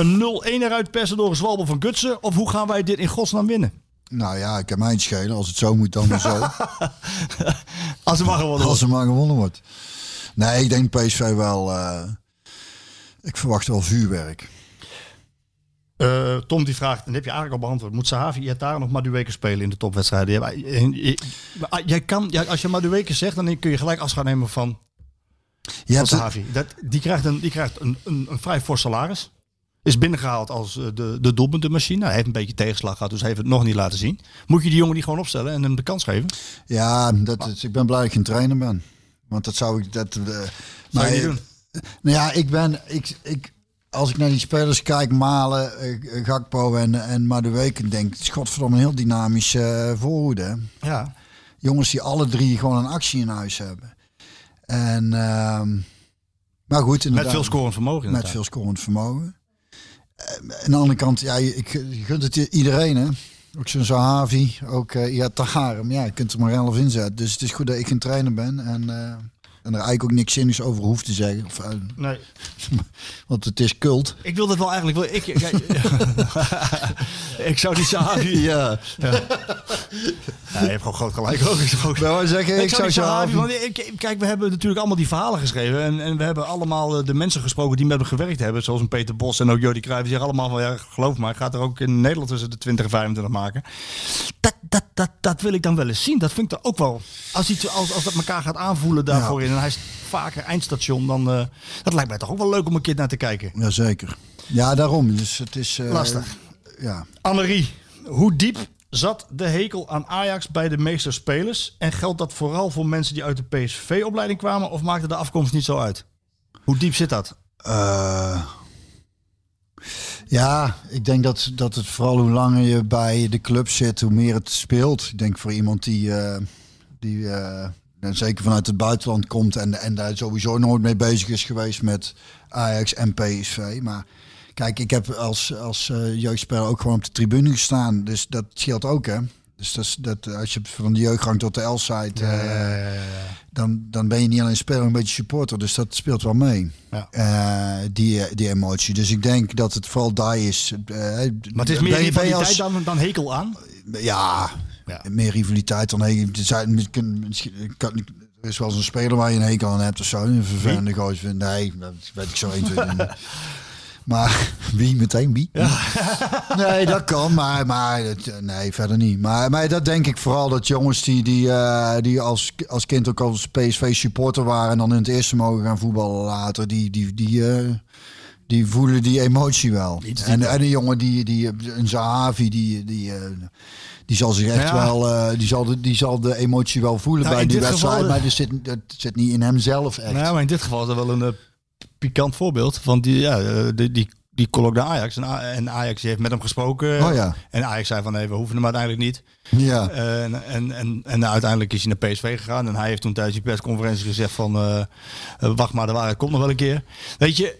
B: een 0-1 eruit persen door een zwalbe van Gutsen? Of hoe gaan wij dit in godsnaam winnen?
C: nou ja, ik kan mij niet schelen. Als het zo moet, dan maar zo.
B: Als het maar gewoon wordt.
C: Als er maar gewonnen wordt. Nee, ik denk PSV wel... eh, ik verwacht wel vuurwerk.
B: Eh, Tom die vraagt, en heb je eigenlijk al beantwoord. Moet Sahavi Iataren nog Madueke spelen in de topwedstrijden? Maar, eh, maar Jij kan, ja, als je Madueke zegt, dan kun je gelijk afscheid nemen van,
C: Je
B: van Sahavi. Dat, die krijgt, een, die krijgt een, een, een vrij fors salaris. Is binnengehaald als eh, de, de. Nou, hij heeft een beetje tegenslag gehad, dus hij heeft het nog niet laten zien. Moet je die jongen die gewoon opstellen en hem de kans geven?
C: Ja, dat is, ik ben blij dat ik geen trainer ben. Want dat zou ik... Dat,
B: je niet doen?
C: Nou ja, ik ben... Ik, ik, als ik naar die spelers kijk, Malen, eh, Gakpo en, en Madueke, denk ik, godverdomme een heel dynamische voorhoede. hè.
B: Ja.
C: Jongens die alle drie gewoon een actie in huis hebben. En, ehm, maar goed,
B: Met
C: inderdaad.
B: veel scorend vermogen
C: Met
B: inderdaad.
C: veel scorend vermogen. Eh, aan de andere kant, ja, ik, je gunt het iedereen, hè. Ook zo'n Zahavi, ook uh, ja, Taharem. Ja, je kunt er maar elf inzetten. Dus het is goed dat ik geen trainer ben. En, eh, en er eigenlijk ook niks zinnigs over hoeft te zeggen. Of, eh,
B: Nee.
C: want het is cult.
B: Ik wil dat wel eigenlijk wel. Ik, ik zou die Sahavi.
C: Ja.
B: Ja. Ja, je hebt gewoon groot gelijk ook. Ook-
C: Nou, zeggen, ik, zou
B: die Sahavi, want ik, kijk, we hebben natuurlijk allemaal die verhalen geschreven. En, en we hebben allemaal eh, de mensen gesproken die met hem gewerkt hebben. Zoals een Peter Bos en ook Jordi Cruijff. Die zeggen allemaal van, ja, geloof maar, ik ga er ook in Nederland tussen de 20 en 25 maken. Dat, dat, dat, dat wil ik dan wel eens zien. Dat vind ik er ook wel. Als, iets, als, als dat elkaar gaat aanvoelen daarvoor in. Hij is vaker eindstation, dan... eh, dat lijkt mij toch ook wel leuk om een keer naar te kijken.
C: Jazeker. Ja, daarom. Dus het is... eh,
B: Lastig.
C: Ja.
B: Annerie, hoe diep zat de hekel aan Ajax bij de meeste spelers? En geldt dat vooral voor mensen die uit de PSV-opleiding kwamen? Of maakte de afkomst niet zo uit? Hoe diep zit dat?
C: Eh, ja, ik denk dat, dat het vooral hoe langer je bij de club zit, hoe meer het speelt. Ik denk voor iemand die, die en zeker vanuit het buitenland komt en, en daar sowieso nooit mee bezig is geweest met Ajax en PSV. Maar kijk, ik heb als, als eh, jeugdspeler ook gewoon op de tribune gestaan. Dus dat scheelt ook, hè. Dus dat, dat, als je van de jeugdgang tot de L-site, eh, dan, dan ben je niet alleen speler, een beetje supporter. Dus dat speelt wel mee.
B: Ja.
C: Eh, die, die emotie. Dus ik denk dat het vooral daar is.
B: Maar het is meer
C: ben je- ben je
B: rivaliteit
C: als-
B: dan, dan hekel aan?
C: Ja,
B: Ja.
C: meer rivaliteit dan zijn- misschien- kan- Er is wel eens een speler waar je een hekel aan hebt of zo. Een vervelende gozer vindt. Nee, dat weet ik zo 1, 2, 3 niet. Maar wie meteen wie? Nee, dat kan, maar, maar het- nee, verder niet. Maar, maar dat denk ik vooral dat jongens die, die, eh, die als, als kind ook als PSV supporter waren en dan in het eerste mogen gaan voetballen later, die, die, die, eh, die voelen die emotie wel. En, en een jongen die, die een Zahavi, die, die, eh, die zal zich echt
B: Ja.
C: wel, eh, die, zal de, die zal de emotie wel voelen
B: Nou,
C: bij die wedstrijd,
B: geval-
C: maar dat zit, dat zit niet in hem zelf echt.
B: Nou, maar in dit geval is dat wel een eh, pikant voorbeeld. Want die, ja, eh, die, die, die kon ook naar Ajax. En, Ajax heeft met hem gesproken.
C: Oh ja.
B: En Ajax zei van nee, we hoeven hem uiteindelijk niet.
C: Ja.
B: En, en, en, en uiteindelijk is hij naar PSV gegaan. En hij heeft toen tijdens die persconferentie gezegd van... eh, eh, wacht maar, de waarheid komt nog wel een keer. Weet je...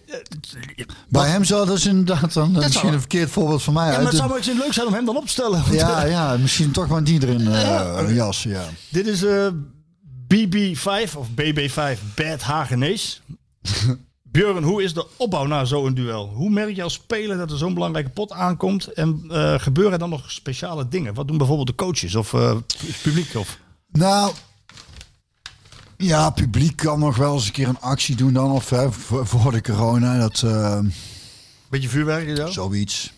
B: eh,
C: Bij hem zou dat is inderdaad dan misschien
B: zou-
C: een verkeerd voorbeeld van mij.
B: Ja, maar het zou leuk zijn om hem dan op te stellen.
C: Ja,
B: eh,
C: ja, misschien toch maar die erin eh jas. Ja.
B: Dit is eh, BB5 of BB5 Bad Hagenees. Björn, hoe is de opbouw na zo'n duel? Hoe merk je als speler dat er zo'n belangrijke pot aankomt? En eh, gebeuren er dan nog speciale dingen? Wat doen bijvoorbeeld de coaches of eh, het publiek? Of...
C: Nou, ja, publiek kan nog wel eens een keer een actie doen dan. Of hè, voor, de corona, dat eh,
B: Beetje vuurwerk zo?
C: zoiets.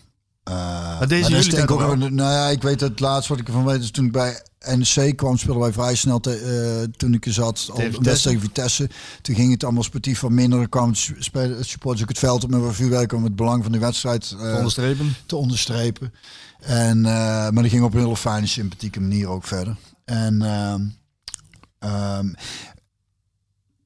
C: Uh,
B: deze
C: dat is
B: jullie
C: denk ik
B: tijd
C: ook,
B: wel?
C: nou ja, ik weet het laatste wat ik ervan weet is toen ik bij NEC kwam, speelden wij vrij snel te, eh, toen ik er zat. Al
B: Tegen
C: Vitesse. Toen ging het allemaal sportief wat minder. Dan kwamen het spelen- het supporters ook het veld op met wat vuurwerk om het belang van de wedstrijd eh,
B: Onderstrepen?
C: te onderstrepen. En, maar dat ging op een hele fijne, sympathieke manier ook verder. En, ehm, ehm,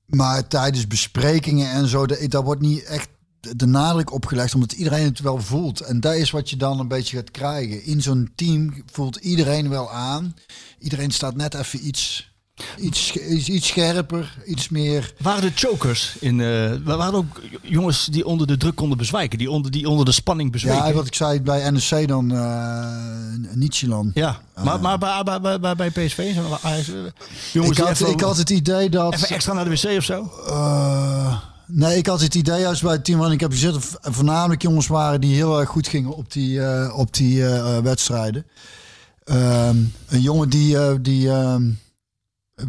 C: maar tijdens besprekingen en zo, dat, dat wordt niet echt de nadruk opgelegd, omdat iedereen het wel voelt. En dat is wat je dan een beetje gaat krijgen. In zo'n team voelt iedereen wel aan. Iedereen staat net even iets, iets, iets, iets scherper, iets meer...
B: Waren er chokers in? eh waren ook jongens die onder de druk konden bezwijken? Die onder, die onder de spanning bezweken?
C: Ja, wat ik zei bij NEC dan, uh, Nietzscheland.
B: Ja, maar, maar bij, bij, bij, bij, PSV, eh, jongens
C: Ik had, ik had het idee dat...
B: even extra naar de wc of zo?
C: Eh, nee, ik had het idee juist bij het team waarin ik heb gezeten, voornamelijk jongens waren die heel erg goed gingen op die, eh, op die eh, wedstrijden. Ehm, een jongen die, eh, die ehm,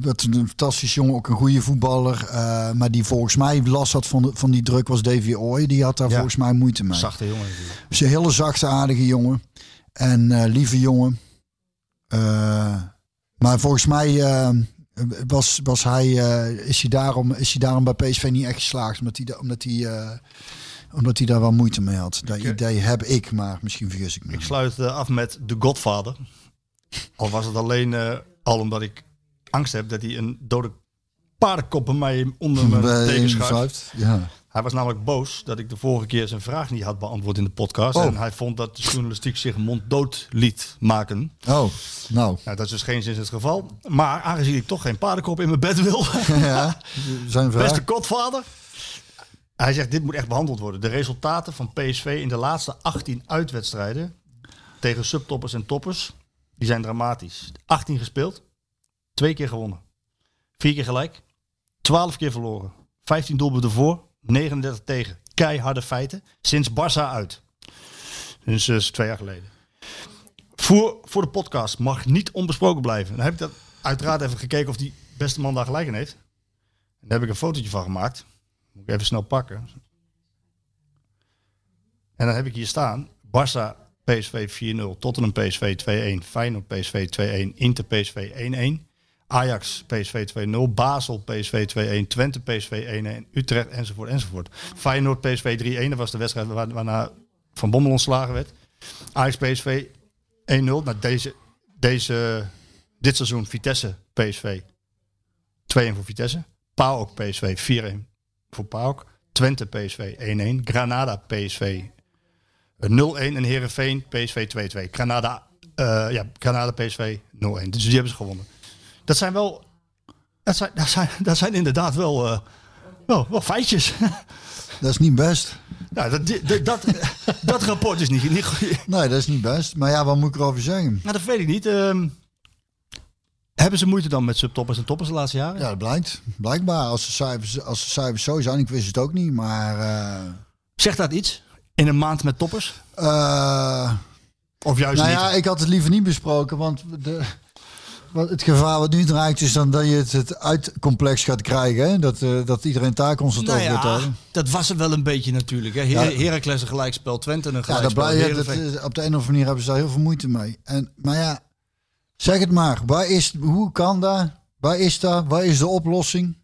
C: wat een fantastisch jongen, ook een goede voetballer, eh, maar die volgens mij last had van, de, van die druk was Davy Oy. Die had daar
B: Ja.
C: volgens mij moeite mee.
B: Zachte jongen.
C: Dus een hele zachte, aardige jongen. En eh, lieve jongen. Eh, maar volgens mij eh, was, was hij, eh, is, hij daarom, is hij daarom bij PSV niet echt geslaagd. Omdat hij, da- omdat hij eh, Omdat hij daar wel moeite mee had. Dat idee heb ik, maar misschien vergis ik me.
B: Ik sluit eh, af met The Godfather. Al was het alleen al omdat ik angst heb dat hij een dode paardenkop bij mij onder mijn
C: Bij
B: teken
C: een
B: schuift.
C: schuift, Ja.
B: Hij was namelijk boos dat ik de vorige keer zijn vraag niet had beantwoord in de podcast.
C: Oh.
B: En hij vond dat de journalistiek zich monddood liet maken.
C: Oh, nou.
B: Nou, dat is dus geen zin het geval. Maar aangezien ik toch geen paardenkop in mijn bed wil,
C: ja, zijn vraag.
B: beste Godfather. Hij zegt, dit moet echt behandeld worden. De resultaten van PSV in de laatste 18 uitwedstrijden tegen subtoppers en toppers, die zijn dramatisch. 18 gespeeld, twee keer gewonnen. Vier keer gelijk, 12 keer verloren. 15 doelpunten voor, 39 tegen. Keiharde feiten, sinds Barça uit. Dus is twee jaar geleden. Voor, voor de podcast mag niet onbesproken blijven. Dan heb ik dat uiteraard even gekeken of die beste man daar gelijk in heeft. Daar heb ik een fotootje van gemaakt. Moet ik even snel pakken. En dan heb ik hier staan. Barça PSV 4-0. Tottenham PSV 2-1. Feyenoord PSV 2-1. Inter PSV 1-1. Ajax PSV 2-0. Basel PSV 2-1. Twente PSV 1-1. Utrecht enzovoort enzovoort. Feyenoord PSV 3-1. Dat was de wedstrijd waar- waarna Van Bommel ontslagen werd. Ajax PSV 1-0. Nou, deze, deze, dit seizoen Vitesse PSV 2-1 voor Vitesse. PAOK PSV 4-1 voor PAOK. Twente PSV 1-1. Granada PSV 0-1. En Herenveen PSV 2-2. Granada, eh, ja, Granada PSV 0-1. Dus die hebben ze gewonnen. Dat zijn wel... Dat zijn, dat zijn, dat zijn inderdaad wel, eh, wel, wel feitjes.
C: Dat is niet best.
B: nou, dat, dat, dat, dat rapport is niet, niet goed.
C: Nee, dat is niet best. Maar ja, wat moet ik erover zeggen?
B: Nou, dat weet ik niet. Ehm, hebben ze moeite dan met subtoppers en toppers de laatste jaren?
C: Ja, dat blijkt. Blijkbaar, als de cijfers, als de cijfers zo zijn. Ik wist het ook niet, maar... eh,
B: Zegt dat iets? In een maand met toppers?
C: eh,
B: Of juist
C: nou
B: niet?
C: ja, ik had het liever niet besproken, want de, het gevaar wat nu dreigt is dan dat je het, het uitcomplex gaat krijgen. Hè? Dat, eh, dat iedereen
B: Nou
C: over gaat
B: ja,
C: houden.
B: dat was er wel een beetje natuurlijk. Hè. Her
C: Ja.
B: Heracles een gelijkspel, Twente een
C: Ja, dat
B: gelijkspel.
C: op de een of andere manier hebben ze daar heel veel moeite mee. En, maar ja, zeg het maar. Waar is, hoe kan dat? Waar is dat? Waar is de oplossing?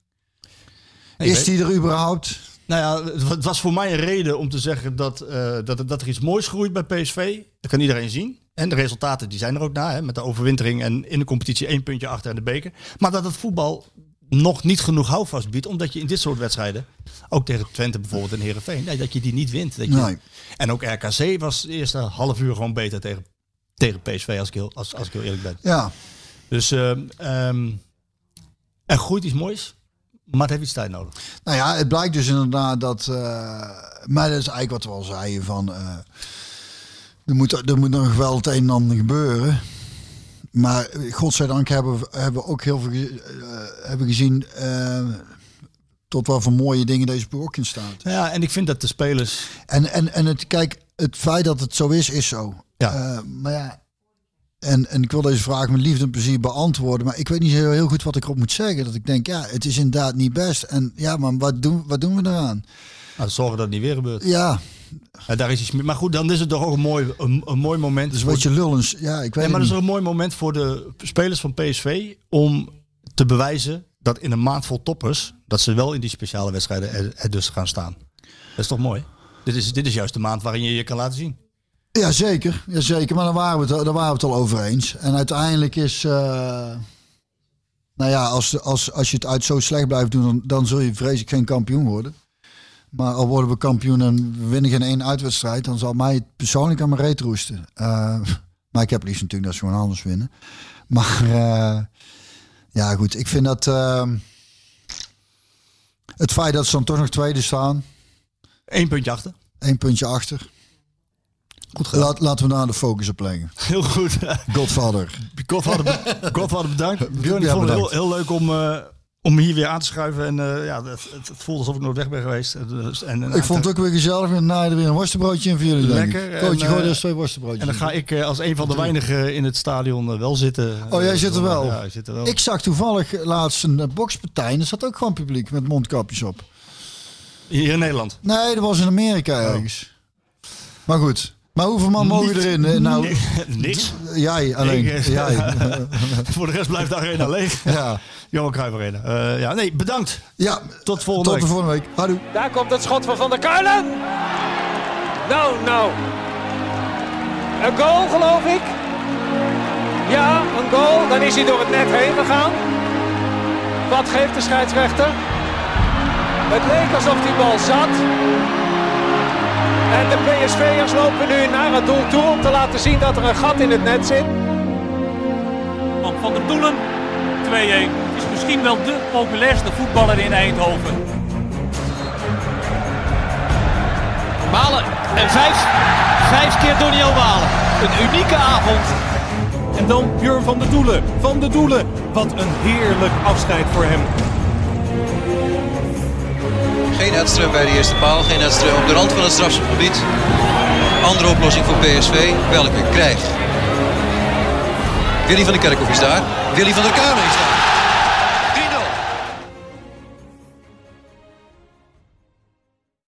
C: Is die er überhaupt?
B: Nou ja, het was voor mij een reden om te zeggen dat, eh, dat, dat er iets moois groeit bij PSV. Dat kan iedereen zien. En de resultaten die zijn er ook na. Hè, met de overwintering en in de competitie één puntje achter en de beker. Maar dat het voetbal nog niet genoeg houvast biedt. Omdat je in dit soort wedstrijden, ook tegen Twente bijvoorbeeld en Heerenveen, nee, dat je die niet wint. Dat je,
C: Nee.
B: En ook RKC was de eerste half uur gewoon beter tegen, tegen PSV, als ik, heel, als, als ik heel eerlijk ben.
C: Ja,
B: Dus ehm, ehm, er groeit iets moois, maar het heeft iets tijd nodig.
C: nou ja, het blijkt dus inderdaad dat... eh, maar dat is eigenlijk wat we al zeiden van... eh, er, moet, er moet nog wel het een en ander gebeuren. Maar godzijdank hebben we hebben we ook heel veel eh, hebben gezien... eh, tot wat voor mooie dingen deze ploeg ook in staat.
B: Ja, en ik vind dat de spelers
C: En, en, en het, kijk, het feit dat het zo is, is zo.
B: Ja.
C: Eh, maar ja, en, en ik wil deze vraag met liefde en plezier beantwoorden. Maar ik weet niet heel, heel goed wat ik erop moet zeggen. Dat ik denk, ja, het is inderdaad niet best. En ja, maar wat doen, wat doen we eraan?
B: nou, zorgen dat het niet weer gebeurt.
C: Ja,
B: Ja, daar is iets meer. Maar goed, dan is het toch ook een mooi, een, een mooi moment.
C: dus wat je lullens. Ja, ik weet
B: Nee, maar dat is ook een mooi moment voor de spelers van PSV om te bewijzen dat in een maand vol toppers, dat ze wel in die speciale wedstrijden er, er dus gaan staan. Dat is toch mooi? Dit is, dit is juist de maand waarin je je kan laten zien.
C: Ja, zeker. Ja, zeker. Maar daar waren, we het, daar waren we het al over eens. En uiteindelijk is... eh, nou ja, als, als, als je het uit zo slecht blijft doen, dan, dan zul je vrees ik geen kampioen worden. Maar al worden we kampioen en we winnen geen één uitwedstrijd, dan zal mij persoonlijk aan mijn reet roesten. Eh, maar ik heb liefst natuurlijk dat ze gewoon anders winnen. Maar eh, ja, goed. Ik vind dat... eh, het feit dat ze dan toch nog tweede staan,
B: Eén puntje achter.
C: één puntje achter.
B: Goed gedaan.
C: Laat, laten we daar de focus op leggen.
B: Heel goed.
C: Godfather.
B: Godvader bedankt. Björn, ik vond het heel, heel leuk om, eh, om hier weer aan te schuiven. En eh, ja, het, het, voelde alsof ik nooit weg ben geweest. En, dus- en, en-
C: Ik vond het ook weer gezellig. En naaide weer een worstenbroodje in voor jullie.
B: Lekker,
C: Coach, gooi
B: eh,
C: eens twee worstenbroodjes
B: En dan ga ik eh, als een van de weinigen in het stadion eh, wel zitten.
C: Oh, jij zit er wel?
B: Ja, ik zit er wel.
C: Ik zag toevallig laatst een eh, bokspartij. En er zat ook gewoon publiek met mondkapjes op.
B: Hier in Nederland.
C: Nee, dat was in Amerika ergens. Maar goed. Maar hoeveel man mogen
B: Niet-
C: erin? eh, Nou,
B: Niks.
C: jij alleen.
B: Ik, eh,
C: jij.
B: Voor de rest blijft de arena leeg.
C: ja.
B: Johan Cruijff Arena. Eh, ja, nee, bedankt.
C: ja.
B: Tot volgende
C: Tot de
B: week.
C: volgende week. Houdoe.
E: Daar komt het schot van Van der Kuilen. Nou, nou. Een goal, geloof ik. Ja, een goal. Dan is hij door het net heen gegaan. Wat geeft de scheidsrechter? Het leek alsof die bal zat. En de PSV'ers lopen nu naar het doel toe om te laten zien dat er een gat in het net zit.
D: Van Van der Doelen, 2-1. Is misschien wel de populairste voetballer in Eindhoven.
F: Malen en vijf. Vijf keer Doniel Malen. Een unieke avond.
G: En dan Björn van de Doelen. Van de Doelen. Wat een heerlijk afscheid voor hem.
A: Geen Edström bij de eerste paal. Geen Edström op de rand van het strafschopgebied. Andere oplossing voor PSV. Welke? Krijg. Willy van der Kerkhoff is daar. Willy van der Kamer is daar.